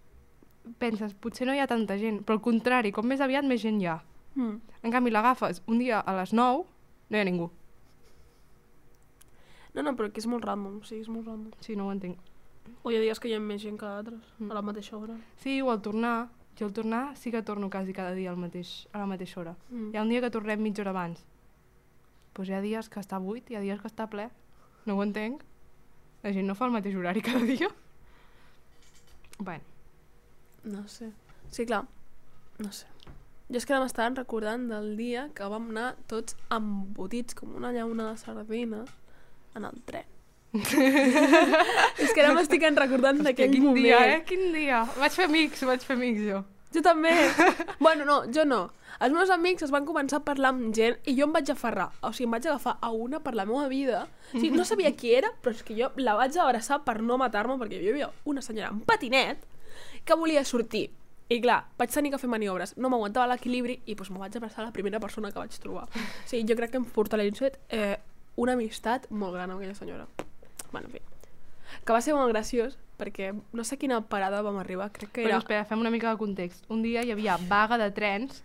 Penses, potser no hi ha tanta gent, però al contrari, com més aviat més gent hi ha. Mm. En canvi, l'agafes un dia a les 9, no hi ha ningú. No, no, però que és molt random, o sigui, és molt random. Sí, no ho entenc. O hi ha dies que hi ha més gent que altres, Mm. a la mateixa hora. Sí, o al tornar, jo al tornar sí que torno quasi cada dia al mateix, a la mateixa hora. Mm. Hi ha un dia que tornem mitja hora abans. Doncs pues hi ha dies que està buit, hi ha dies que està ple. No ho entenc. La gent no fa el mateix horari cada dia. Bueno, No sé. Sí, clar, no sé. Jo és que ara m'estaven recordant del dia que vam anar tots embotits com una llauna de sardina en el tren. és que ara m'estic recordant d'aquell quin moment. dia, eh? Quin dia. Vaig fer amics, vaig fer amics jo. Jo també. bueno, no, jo no. Els meus amics es van començar a parlar amb gent i jo em vaig aferrar. O sigui, em vaig agafar a una per la meva vida. O sigui, no sabia qui era, però és que jo la vaig abraçar per no matar-me perquè hi havia una senyora amb patinet que volia sortir. I clar, vaig tenir que fer maniobres. No m'aguantava l'equilibri i doncs, me vaig abraçar a la primera persona que vaig trobar. O sigui, jo crec que em fortaleixet eh, una amistat molt gran amb aquella senyora. Bueno, en fi. Que va ser molt graciós perquè no sé quina parada vam arribar, crec que Però era... espera, fem una mica de context. Un dia hi havia vaga de trens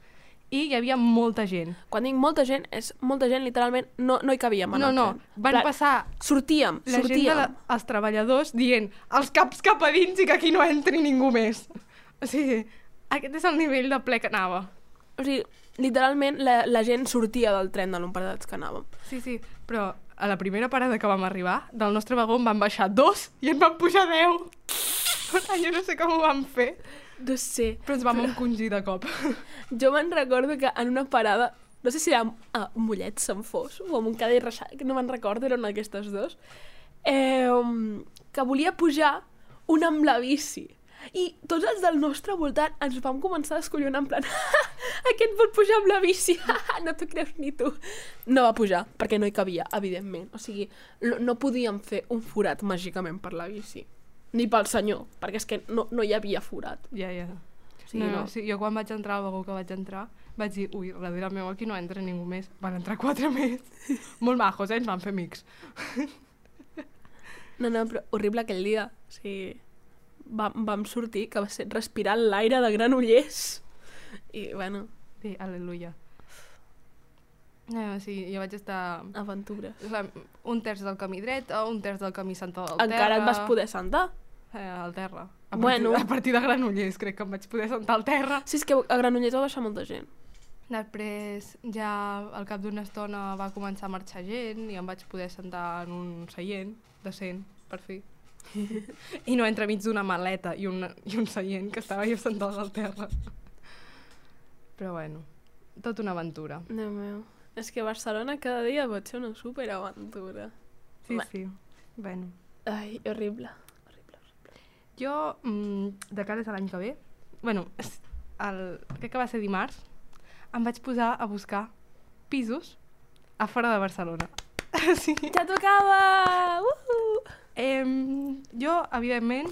i hi havia molta gent. Quan dic molta gent, és molta gent, literalment, no, no hi cabíem No, no, tren. van Pla- passar Sortíem, la gent de sortíem. els treballadors dient els caps cap a dins i que aquí no entri ningú més. O sigui, aquest és el nivell de ple que anava. O sigui, literalment la, la gent sortia del tren de l'emparats que anàvem. Sí, sí, però a la primera parada que vam arribar, del nostre vagó en van baixar dos i en van pujar deu. jo no sé com ho vam fer, No sé. però ens vam encongir de cop. Jo me'n recordo que en una parada, no sé si era a Mollet, Sant Fos, o a Montcada i Reixac, que no me'n recordo, eren aquestes dos, eh, que volia pujar un amb la bici. I tots els del nostre voltant ens vam començar a descollonar en plan aquest vol pujar amb la bici, no t'ho creus ni tu. No va pujar, perquè no hi cabia, evidentment. O sigui, no, no podíem fer un forat màgicament per la bici. Ni pel senyor, perquè és que no, no hi havia forat. Ja, ja. O sigui, no, no. no, sí, jo quan vaig entrar al vagó que vaig entrar, vaig dir, ui, darrere meu aquí no entra ningú més. Van entrar quatre més. Molt majos, eh? Ens van fer amics. No, no, però horrible aquell dia. O sigui, vam, vam sortir, que va ser respirar l'aire de Granollers. I, bueno, Sí, aleluia. Eh, sí, jo vaig estar aventures. la, un terç del camí dret o un terç del camí sentat al terra. Encara et vas poder sentar? Eh, al terra. A Bueno. Partir, a partir de Granollers crec que em vaig poder sentar al terra. Sí, és que a Granollers va baixar molta gent. Després, ja al cap d'una estona va començar a marxar gent i em vaig poder sentar en un seient decent, per fi. I no entremig d'una maleta i un, i un seient que estava jo sentada al terra. Però bueno, tot una aventura. Déu meu. És que Barcelona cada dia pot ser una superaventura. Sí, Va. sí. Bueno. Ai, horrible. Horrible. Jo, mm, de cara a l'any que ve, bueno, el, crec que va ser dimarts, em vaig posar a buscar pisos a fora de Barcelona. sí. Ja tocava! Uh! Em, jo, evidentment,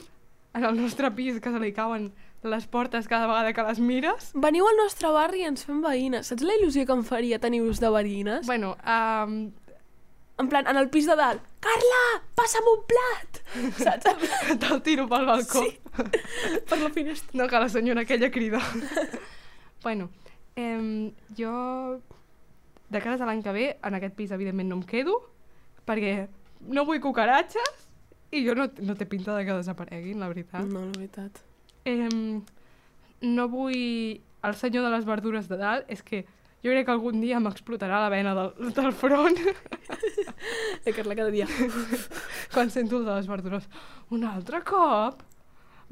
en el nostre pis que se li cauen les portes cada vegada que les mires, Veniu al nostre barri i ens fem veïnes. Saps la il·lusió que em faria tenir-vos de veïnes? bueno, um, En plan, en el pis de dalt. Carla, passa'm un plat! Saps? te'l tiro pel balcó. Sí. per la finestra. No, que la senyora aquella crida. bueno, em, jo, de cares a l'any que ve, en aquest pis, evidentment, no em quedo, perquè no vull cucaratges i jo no, no té pinta de que desapareguin, la veritat. No, la veritat. Em, no vull el senyor de les verdures de dalt, és que jo crec que algun dia m'explotarà la vena del, del front La Carla cada dia. quan sento el de les verdures. Un altre cop?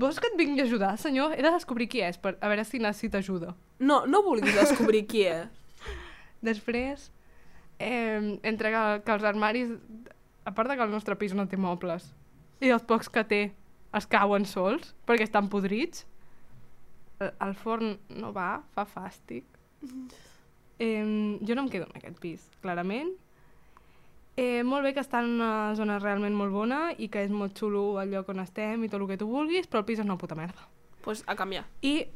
Vols que et vingui a ajudar, senyor? He de descobrir qui és, per a veure si necessita ajuda. No, no vulguis descobrir qui és. Després, eh, entre que, que els armaris... A part de que el nostre pis no té mobles, i els pocs que té es cauen sols, perquè estan podrits, el, el forn no va, fa fàstic. Eh, jo no em quedo en aquest pis, clarament. Eh, molt bé que està en una zona realment molt bona i que és molt xulo el lloc on estem i tot el que tu vulguis, però el pis és una puta merda. Doncs pues a canviar. I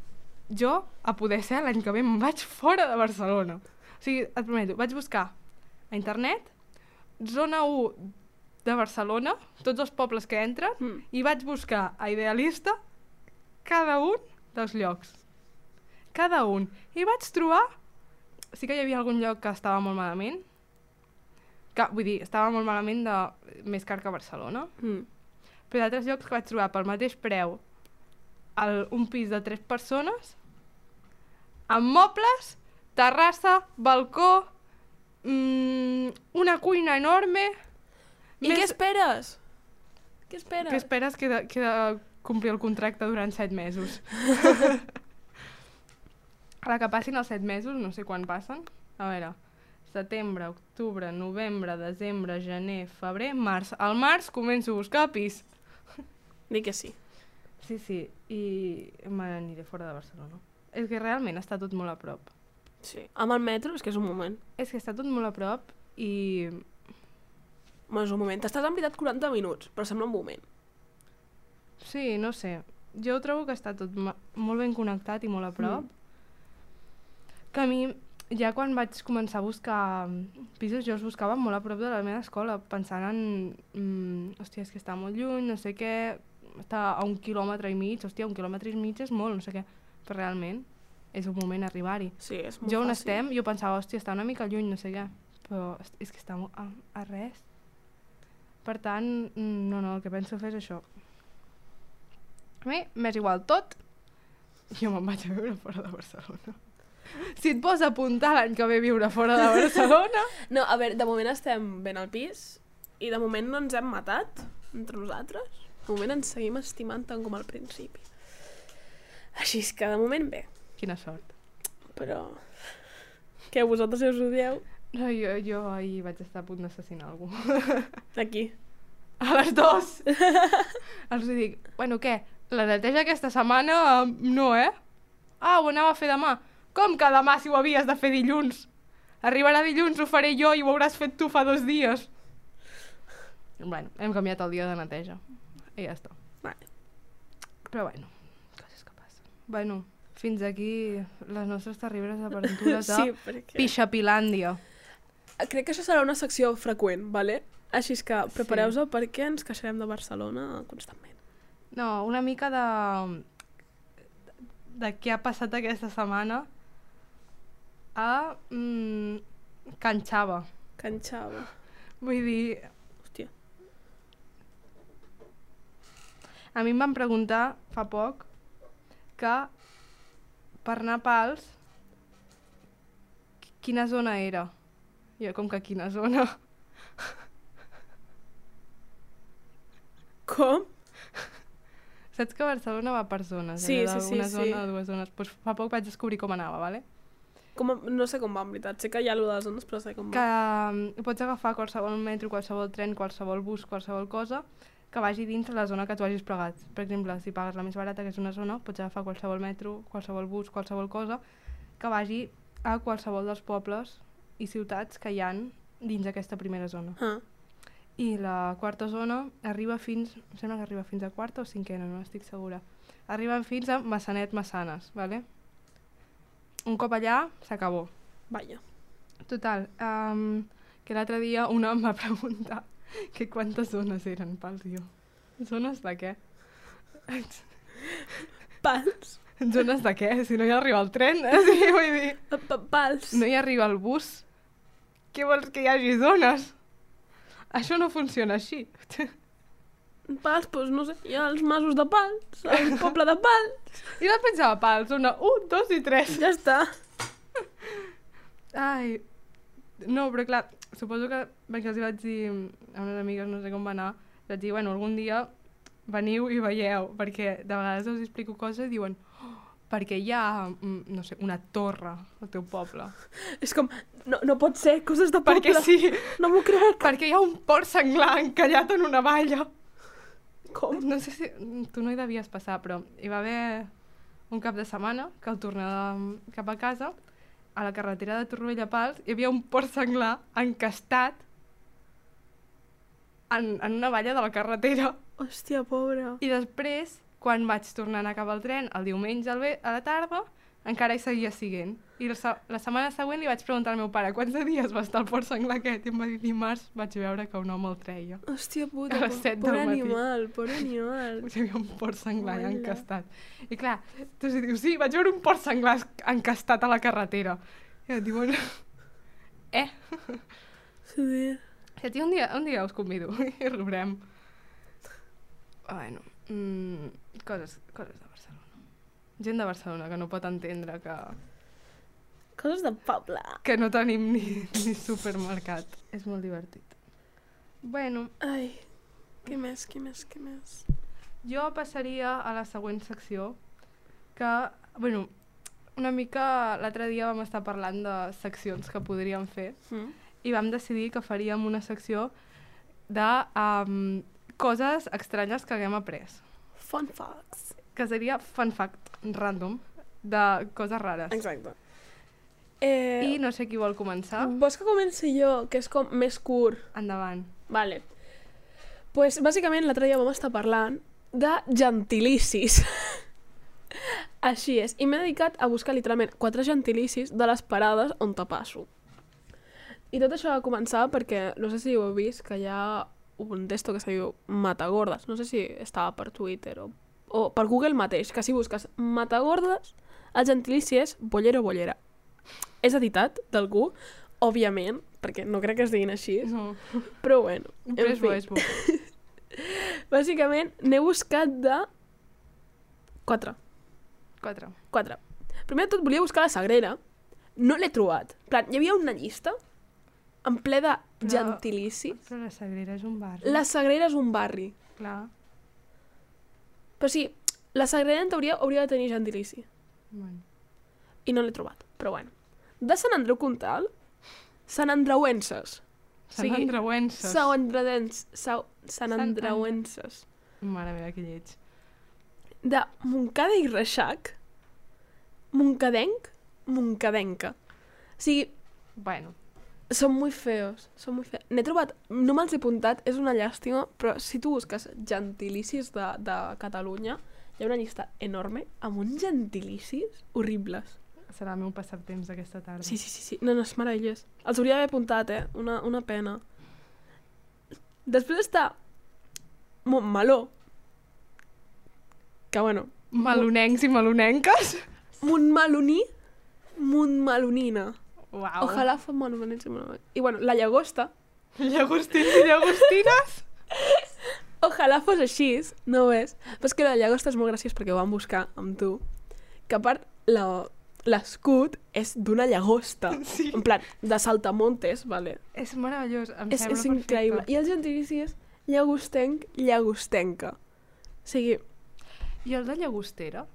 jo, a poder ser, l'any que ve em vaig fora de Barcelona. O sigui, et prometo, vaig buscar a internet zona 1 de Barcelona, tots els pobles que entren, Mm. i vaig buscar a Idealista cada un dels llocs. Cada un. I vaig trobar... Sí que hi havia algun lloc que estava molt malament, que, vull dir, estava molt malament de més car que Barcelona, Mm. però d'altres llocs que vaig trobar pel mateix preu el, un pis de tres persones amb mobles, terrassa, balcó, mm, una cuina enorme... I què esperes? Què esperes? Què esperes que de, que de complir el contracte durant set mesos? a la que passin els set mesos, no sé quan passen. A veure, setembre, octubre, novembre, desembre, gener, febrer, març. Al març començo a buscar pis. Dic que sí. Sí, sí, i me n'aniré fora de Barcelona. És que realment està tot molt a prop. Sí. Amb el metro és que és un moment. És que està tot molt a prop i... Bueno, és un moment. T'estàs en veritat 40 minuts, però sembla un moment. Sí, no sé. Jo trobo que està tot molt ben connectat i molt a prop. Mm. Que a mi, ja quan vaig començar a buscar pisos, jo els buscava molt a prop de la meva escola, pensant en... Mm, hòstia, és que està molt lluny, no sé què, està a un quilòmetre i mig, hòstia, un quilòmetre i mig és molt, no sé què, però realment és un moment arribar-hi. Sí, és molt Jo on fàcil. estem, jo pensava, hòstia, està una mica lluny, no sé què, però és- que està a, a res. Per tant, mm, no, no, el que penso fer és això. A mi m'és igual tot, jo me'n vaig a viure fora de Barcelona. Si et vols apuntar l'any que ve viure fora de Barcelona... No, a veure, de moment estem ben al pis i de moment no ens hem matat entre nosaltres. De moment ens seguim estimant tant com al principi. Així és que de moment bé, Quina sort. però... Que vosaltres ja us odieu? No, jo, jo ahir vaig estar a punt d'assassinar algú. Aquí. A les dues! Els dic, bueno, què? La neteja aquesta setmana eh, no, eh? Ah, ho anava a fer demà. Com que demà si ho havies de fer dilluns? Arribarà dilluns, ho faré jo i ho hauràs fet tu fa dos dies. Bueno, hem canviat el dia de neteja. I ja està. Vale. Però bueno, coses que passen. Bueno, fins aquí les nostres terribles aventures Sí, perquè... Pixapilàndia. Crec que això serà una secció freqüent, vale? Així és que prepareu-vos perquè ens queixarem de Barcelona constantment. No, una mica de... de què ha passat aquesta setmana a mm, Can Xava. Canxava. Vull dir, Hòstia. a mi em van preguntar fa poc que per anar a Pals qui- quina zona era. Jo, com que quina zona? Com? Saps que Barcelona va per zones? Sí, allò sí, sí, d'una sí. zona, dues zones. Pues fa poc vaig descobrir com anava, vale? com? No sé com va, en veritat. Sé que hi ha allò de les zones, però sé com que va. mm, pots agafar qualsevol metro, qualsevol tren, qualsevol bus, qualsevol cosa que vagi dins la zona que tu hagis plegat. Per exemple, si pagues la més barata, que és una zona, pots agafar qualsevol metro, qualsevol bus, qualsevol cosa que vagi a qualsevol dels pobles i ciutats que hi han dins aquesta primera zona. Ah, I la quarta zona arriba fins, em sembla que arriba fins a quarta o cinquena, no estic segura. Arriben fins a Massanet Massanes, ¿vale? Un cop allà, s'acabó. vaja. Total, um, que l'altre dia una em va preguntar que quantes zones eren pels jo. Zones de què? Pals. Zones de què? Si no hi arriba el tren, eh? sí, vull dir, pa- Pals. no hi arriba el bus. Què vols que hi hagi zones? Això no funciona així. Pals, doncs no sé, hi ha els masos de Pals, el poble de Pals. I la pensava pals, una, un, dos i tres. Ja està. Ai, no, però clar, suposo que perquè els vaig dir a unes amigues, no sé com va anar, vaig dir, bueno, algun dia veniu i veieu, perquè de vegades els explico coses i diuen, oh, perquè hi ha, mm, no sé, una torre al teu poble. És com, no, no pot ser, coses de poble. Perquè sí, No m'ho crec. perquè hi ha un port senglar encallat en una valla. Com? No sé si tu no hi devies passar, però hi va haver un cap de setmana que al tornar de, cap a casa, a la carretera de Torroella Pals, hi havia un port senglar encastat en, en una valla de la carretera. Hòstia, pobra. I després, quan vaig tornar a anar cap al tren, el diumenge al a la tarda, encara hi seguia siguent. I la, la setmana següent li vaig preguntar al meu pare quants dies va estar el port senglar aquest i em va dir dimarts vaig veure que un home el treia. Hòstia puta, A les po- set del pobre matí. animal, pobre animal. Hi havia un port senglar Hola. encastat. I clar, tu si dius, sí, vaig veure un port senglar encastat a la carretera. I et diuen, eh, Sí. que tio, un dia, un dia us convido i riurem. Bueno, mm, coses, coses de Barcelona. Gent de Barcelona que no pot entendre que, Coses de poble. que no tenim ni, ni supermercat. És molt divertit. Bueno, Ai, què més, què més, què més? jo passaria a la següent secció, que, bueno, una mica l'altre dia vam estar parlant de seccions que podríem fer Mm? i vam decidir que faríem una secció de um, coses estranyes que haguem après, Fun facts. que seria fun fact random. de coses rares. Exacte. Eh, I no sé qui vol començar. Vols que comenci jo, que és com més curt? Endavant. Vale. pues, bàsicament l'altre dia vam estar parlant de gentilicis. Així és. I m'he dedicat a buscar literalment quatre gentilicis de les parades on te passo. I tot això va començar perquè, no sé si ho heu vist, que hi ha un testo que se diu Matagordes. No sé si estava per Twitter o, o per Google mateix, que si busques Matagordes, el gentilici és bollero bollera. És editat d'algú, òbviament, perquè no crec que es diguin així, No. però bueno. en Presbo, fi. esbo. Bàsicament, n'he buscat de... Quatre. Quatre. Quatre. Primer de tot, volia buscar la Sagrera. No l'he trobat. Plan, hi havia una llista en ple de Però- gentilici. Però la Sagrera és un bar. La Sagrera és un barri. Clar. Però sí, la Sagrera en teoria hauria de tenir gentilici. Bueno. I no l'he trobat. Però bueno. De Sant Andreu Comtal, Sant Andreuenses. Sant Andreuenses. Sant Andreuenses. Sant Sant Andreuenses. Mare meva, que lleig. de Montcada i Reixac, Montcadenc, Montcadenca. O sigui, Bueno, són muy feos, són muy feos. N'he trobat, no me'ls he apuntat, és una llàstima, però si tu busques gentilicis de, de Catalunya, hi ha una llista enorme amb uns gentilicis horribles. serà el meu passatemps aquesta tarda. Sí, sí, sí, sí. No, no, és meravellós. Els hauria d'haver apuntat, eh? Una, una pena. Després està Montmeló, que bueno, Malonencs i malonenques? Montmeloní, Montmelonina. Fos malonins i malonins. I bueno, la llagosta, Llagostins i llagostines? ojalà fos així, no ho és. Però és que la llagosta és molt graciós perquè ho vam buscar amb tu. Que a part, l'escut és d'una llagosta. Sí. En plan, de saltamontes, vale. És meravellós, em És, sembla és increïble. perfecte. I el gentilici és llagostenc, llagostenca. O sigui, I el de llagostera?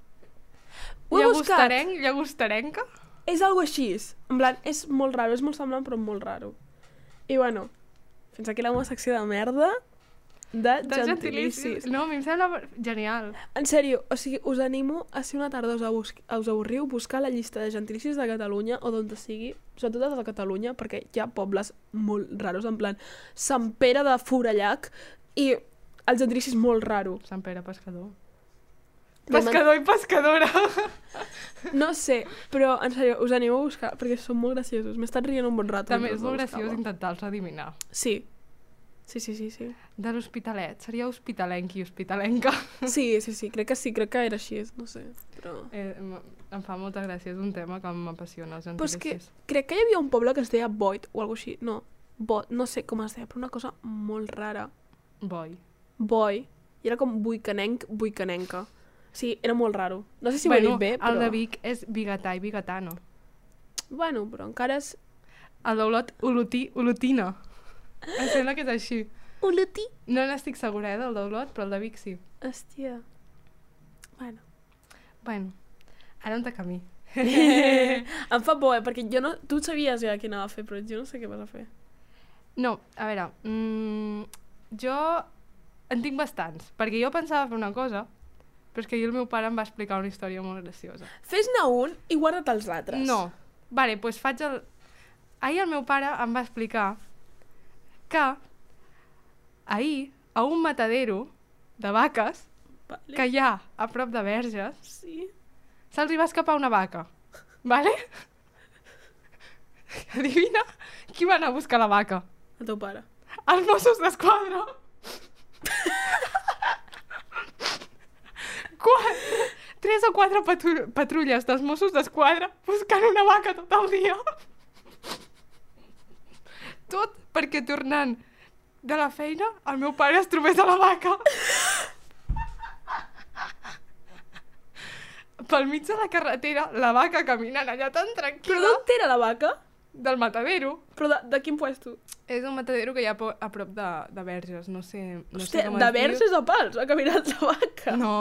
ho he buscat. Llagostarenc, llagostarenca? És algo així. En plan, és molt raro, és molt semblant, però molt raro. I bueno, fins aquí la meva secció de merda de, De gentilicis. No, a mi em sembla genial. En sèrio, o sigui, us animo a si una tarda us, abus us avorriu buscar la llista de gentilicis de Catalunya o d'on sigui, sobretot de Catalunya, perquè hi ha pobles molt raros, en plan Sant Pere de Forallac i el gentilici és molt raro. Sant Pere Pescador. Pescador i pescadora. No sé, però en sèrio, us animo a buscar, perquè són molt graciosos. M'he estat rient un bon rato. També és molt graciós intentar-los adivinar. Sí. Sí, sí, sí, sí. De l'Hospitalet. Seria hospitalenc i hospitalenca. Sí, sí, sí, crec que sí, crec que era així, no sé. Però... Eh, em, fa molta gràcia, és un tema que m'apassiona, Però és que crec que hi havia un poble que es deia Boyd o alguna així. No, Bo no sé com es deia, però una cosa molt rara. Boi. Boy. I era com buicanenc, buicanenca. Sí, era molt raro. No sé si ho he bueno, dit bé, però... el de Vic és bigatà i bigatano. Bueno, però encara és... El d'Olot, olotí, olotina. Em sembla que és així. Olotí. No n'estic segura, eh, del d'Olot, però el de Vic sí. Hòstia. Bueno. Bueno, ara on camí. em fa por, eh? Perquè jo no... Tu sabies ja què anava a fer, però jo no sé què vas a fer. No, a veure, mm, jo en tinc bastants, perquè jo pensava fer una cosa, però és que ahir el meu pare em va explicar una història molt graciosa. Fes-ne un i guarda't els altres. No, vale, doncs faig el... Ahir el meu pare em va explicar que ahir a un matadero de vaques Vale. que hi ha a prop de Verges Sí. se'ls va escapar una vaca, vale? Adivina qui va anar a buscar la vaca? El teu pare. Els Mossos d'Esquadra. quatre, tres o quatre patru patrulles dels Mossos d'Esquadra buscant una vaca tot el dia. Tot perquè tornant de la feina el meu pare es trobés a la vaca. Pel mig de la carretera, la vaca caminant allà tan Però tranquil·la d'on era la vaca? Del matadero. Però de, de quin puesto? És un matadero que hi ha a prop de, de Verges, no sé, no sé Hòstia, com de diu. verges a pals, ha caminat la vaca. No,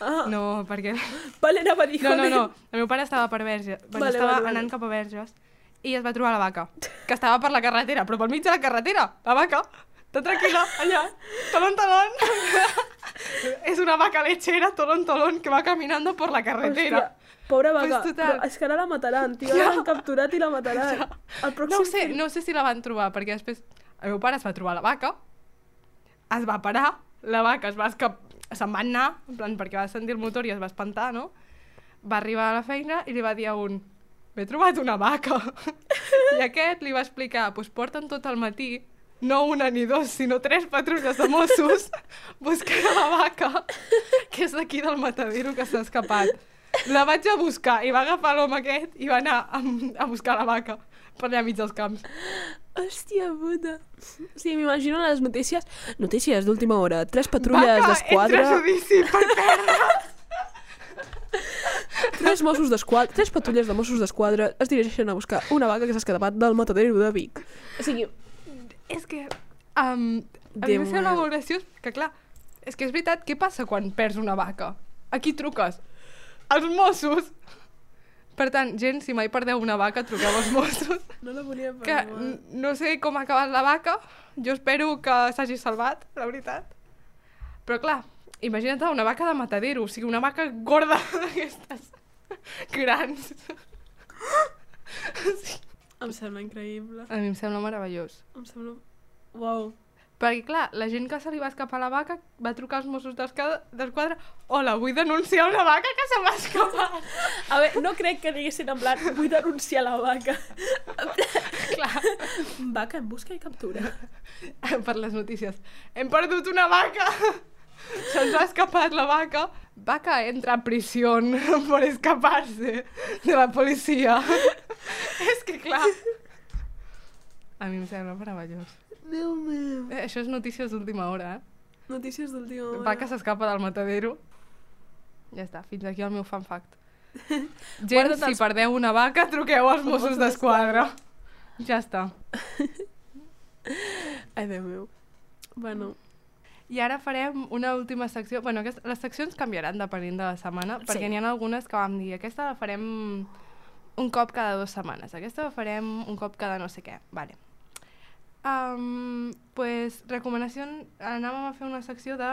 Ah, no, perquè... vale, anava a dir, No, no, no, el meu pare estava per Verges, Vale, vale, estava vale, vale. anant cap a Verges i es va trobar la vaca, que estava per la carretera, però pel mig de la carretera, la vaca, tan tranquil·la, allà, talon, talon. es una vaca lechera, tolón, tolón, que va caminando por la carretera. Hòstia, pobra vaca. Pues total. Però és que ara la mataran, tio. Ja. L'han capturat i la mataran. El pròxim... No sé, film- no sé si la van trobar, perquè després el meu pare es va trobar la vaca, es va parar, la vaca es va escap... se'n va anar, en plan, perquè va sentir el motor i es va espantar, no? Va arribar a la feina i li va dir a un m'he trobat una vaca. I aquest li va explicar, doncs porten tot el matí, no una ni dos, sinó tres patrulles de Mossos buscant la vaca, que és d'aquí del matadero que s'ha escapat. La vaig a buscar i va agafar l'home aquest i va anar a, a buscar la vaca per allà mig dels camps. Hòstia puta. Sí, m'imagino les notícies. Notícies d'última hora. Tres patrulles vaca d'esquadra. entra a judici per perdre. Tres Mossos d'Esquadra, tres patrulles de Mossos d'Esquadra es dirigeixen a buscar una vaca que s'ha escapat del matadero de Vic. O sigui, és que... Um, a mi em sembla molt graciós, que clar, és que és veritat, què passa quan perds una vaca? A qui truques? Als Mossos. Per tant, gent, si mai perdeu una vaca, truqueu als Mossos. No la volia Que n- no sé com ha acabat la vaca, jo espero que s'hagi salvat, la veritat. Però clar, imagina't una vaca de matadero, o sigui, una vaca gorda d'aquestes grans. Em sembla increïble. A mi em sembla meravellós. Em sembla... Uau. Perquè, clar, la gent que se li va escapar la vaca va trucar als Mossos d'Esquadra hola, vull denunciar una vaca que se m'ha escapat. A veure, no crec que diguessin en plan vull denunciar la vaca. clar, Vaca en busca i captura. per les notícies. Hem perdut una vaca! Se'ns ha escapat la vaca. Vaca entra a prisión por escaparse de la policía. És que, clar... A mi em sembla meravellós. Déu meu. Eh, això és notícies d'última hora, eh? Notícies d'última hora. Vaca s'escapa del matadero. Ja està, fins aquí el meu fan fact. Gent, si els- perdeu una vaca, truqueu als Mossos Mossos d'Esquadra. Ja està. Ai, Déu meu. Bueno, I ara farem una última secció. Bueno, aquest, les seccions canviaran depenent de la setmana, Sí. perquè n'hi ha algunes que vam dir aquesta la farem un cop cada dues setmanes, aquesta la farem un cop cada no sé què. Vale. Um, pues, recomanació... Anàvem a fer una secció de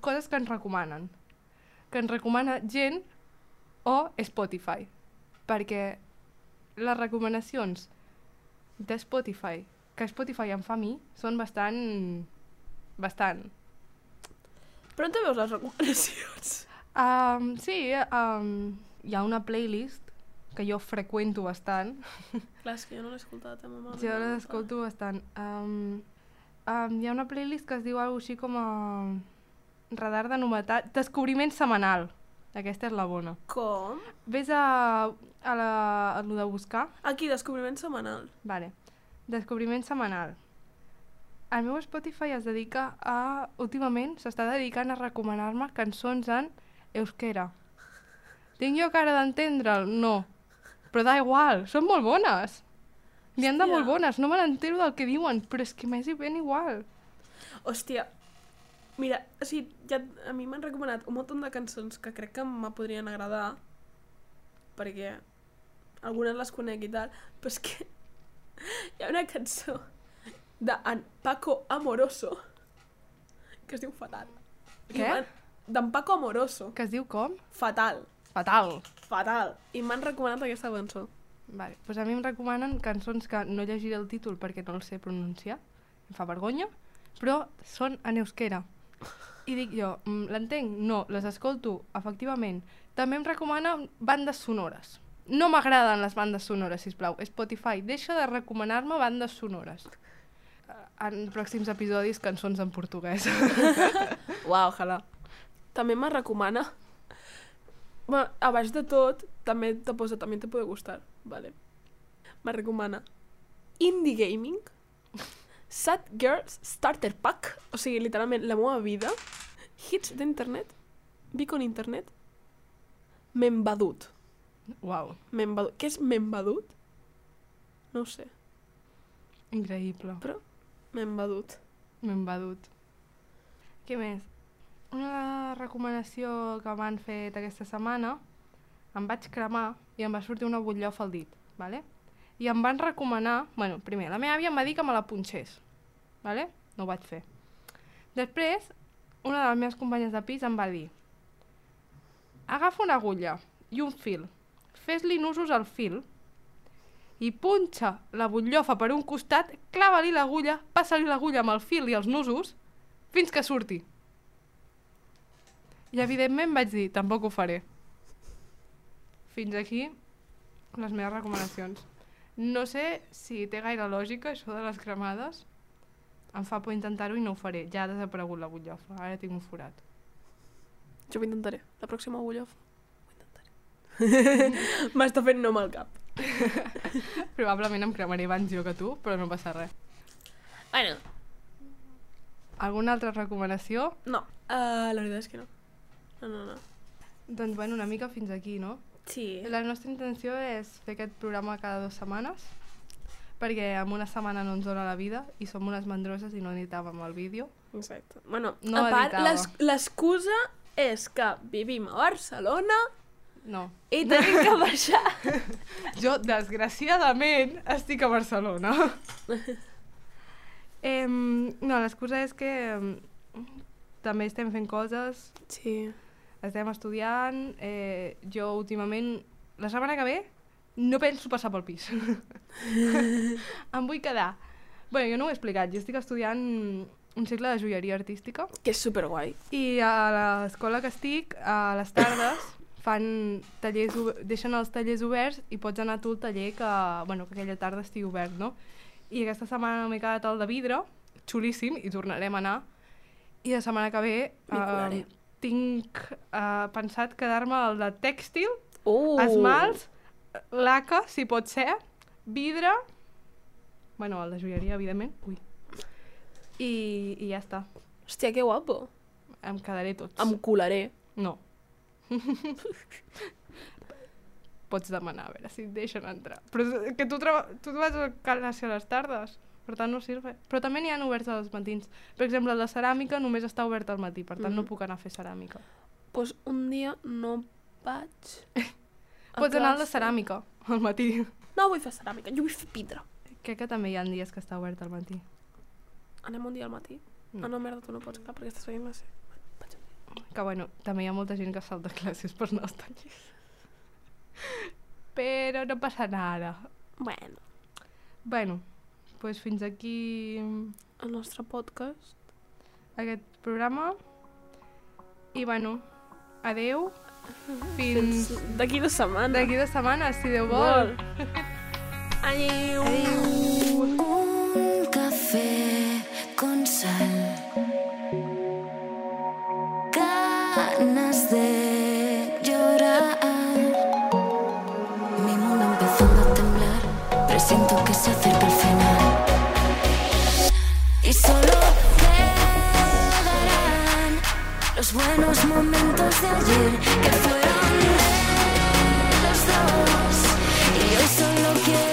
coses que ens recomanen. Que ens recomana gent o Spotify. Perquè les recomanacions de Spotify, que Spotify em fa a mi, són bastant... bastant però on te veus les recomanacions? Um, sí, um, hi ha una playlist que jo freqüento bastant. Clar, és que jo no l'he escoltat, eh, mama. Jo l'escolto bastant. Um, um, hi ha una playlist que es diu alguna així com a radar de novetat, descobriment setmanal. Aquesta és la bona. Com? Ves a, a, la, a lo de buscar. Aquí, descobriment setmanal. Vale. Descobriment setmanal. El meu Spotify es dedica a... Últimament s'està dedicant a recomanar-me cançons en euskera. Tinc jo cara d'entendre'l? No. Però da igual, són molt bones. N'hi han de molt bones, no me n'entero del que diuen, però és que m'és ben igual. Hòstia, mira, o sigui, ja, a mi m'han recomanat un munt de cançons que crec que me podrien agradar, perquè algunes les conec i tal, però és que hi ha una cançó d'en Paco Amoroso que es diu Fatal. I Què? D'en Paco Amoroso. Que es diu com? Fatal. Fatal. Fatal. I m'han recomanat aquesta cançó. Vale. Pues a mi em recomanen cançons que no llegiré el títol perquè no el sé pronunciar, em fa vergonya, però són en euskera. I dic jo, mm, l'entenc? No, les escolto, efectivament. També em recomanen bandes sonores. No m'agraden les bandes sonores, sisplau. Spotify, deixa de recomanar-me bandes sonores. Eh, En pròxims episodis, cançons en portuguès. Uau, ojalà. També me recomana... Bueno, a baix de tot, també te posa, també te puede gustar, vale? Me recomana Indie Gaming, Sad Girls Starter Pack, o sigui, literalment, la meva vida, hits d'internet, Vic on internet, Membadut. Uau, Membadut. Què és Membadut? No ho sé. increïble. Membadut. Me'n va dut. Què més? Una recomanació que m'han fet aquesta setmana, em vaig cremar i em va sortir una butllofa al dit, vale? I em van recomanar, bueno, primer, la meva àvia em va dir que me la punxés, vale? No ho vaig fer. Després, una de les meves companyes de pis em va dir agafa una agulla i un fil, fes-li nusos al fil i punxa la butllofa per un costat, clava-li l'agulla, passa-li l'agulla amb el fil i els nusos fins que surti. I evidentment vaig dir, tampoc ho faré. Fins aquí les meves recomanacions. No sé si té gaire lògica això de les cremades. Em fa por intentar-ho i no ho faré. Ja ha desaparegut la butllofa, ara tinc un forat. Jo ho intentaré. La pròxima bullov. Ho intentaré. M'està fent nom al cap. Probablement em cremaré abans jo que tu, però no passa res. Bueno, Alguna altra recomanació? no. Uh, la veritat és que no. No, no, no. Doncs bueno, una mica fins aquí, no? Sí. La nostra intenció és fer aquest programa cada dues setmanes, perquè en una setmana no ens dona la vida i som unes mandroses i no editàvem el vídeo. Exacte. Bueno, No a part, l'excusa és que vivim a Barcelona No. i tenim que baixar. Jo, desgraciadament, estic a Barcelona. em, no, l'excusa és que em, també estem fent coses, Sí. Estem estudiant, eh, jo últimament, la setmana que ve, no penso passar pel pis. em vull quedar. Bé, jo no ho he explicat, jo estic estudiant un cicle de joieria artística Que és superguai. i a l'escola que estic, a les tardes, fan tallers, deixen els tallers oberts i pots anar tu al taller que, bueno, que aquella tarda estigui obert, no? I aquesta setmana m'he quedat al de vidre, xulíssim, i tornarem a anar. I la setmana que ve eh, tinc eh, pensat quedar-me al de tèxtil, Uh! esmalts, laca, si pot ser, vidre, bueno, el de joieria, evidentment, ui. I, i ja està, Hòstia, que guapo. em quedaré tots. Em colaré. No. Pots demanar, a veure si et deixen entrar. Però que tu, tu vas a les tardes, per tant no sirve. Però també n'hi ha oberts als matins. Per exemple, de ceràmica només està obert al matí, per tant no Mhm. puc anar a fer ceràmica. Pues un dia no vaig a Pots anar de classe. ceràmica al matí. No vull fer ceràmica, jo vull fer vidre. Crec que també hi ha dies que està obert al matí. Anem un dia al matí? No. Ah, no, merda, tu no pots, clar, perquè estàs veient la sèrie. Vaig a- Que bueno, també hi ha molta gent que salta classes per anar als tallers. Però no passa nada. Bueno, Bueno, doncs pues fins aquí el nostre podcast. aquest programa. I bueno, adeu. Fins Fins d'aquí dues setmanes. d'aquí dues setmanes, si Déu vol. Vol. Adéu. Un café con sal. Ganas de llorar. Mi mundo empezando a temblar. Presiento que se acerca buenos momentos de ayer que fueron de los dos. Y hoy solo quiero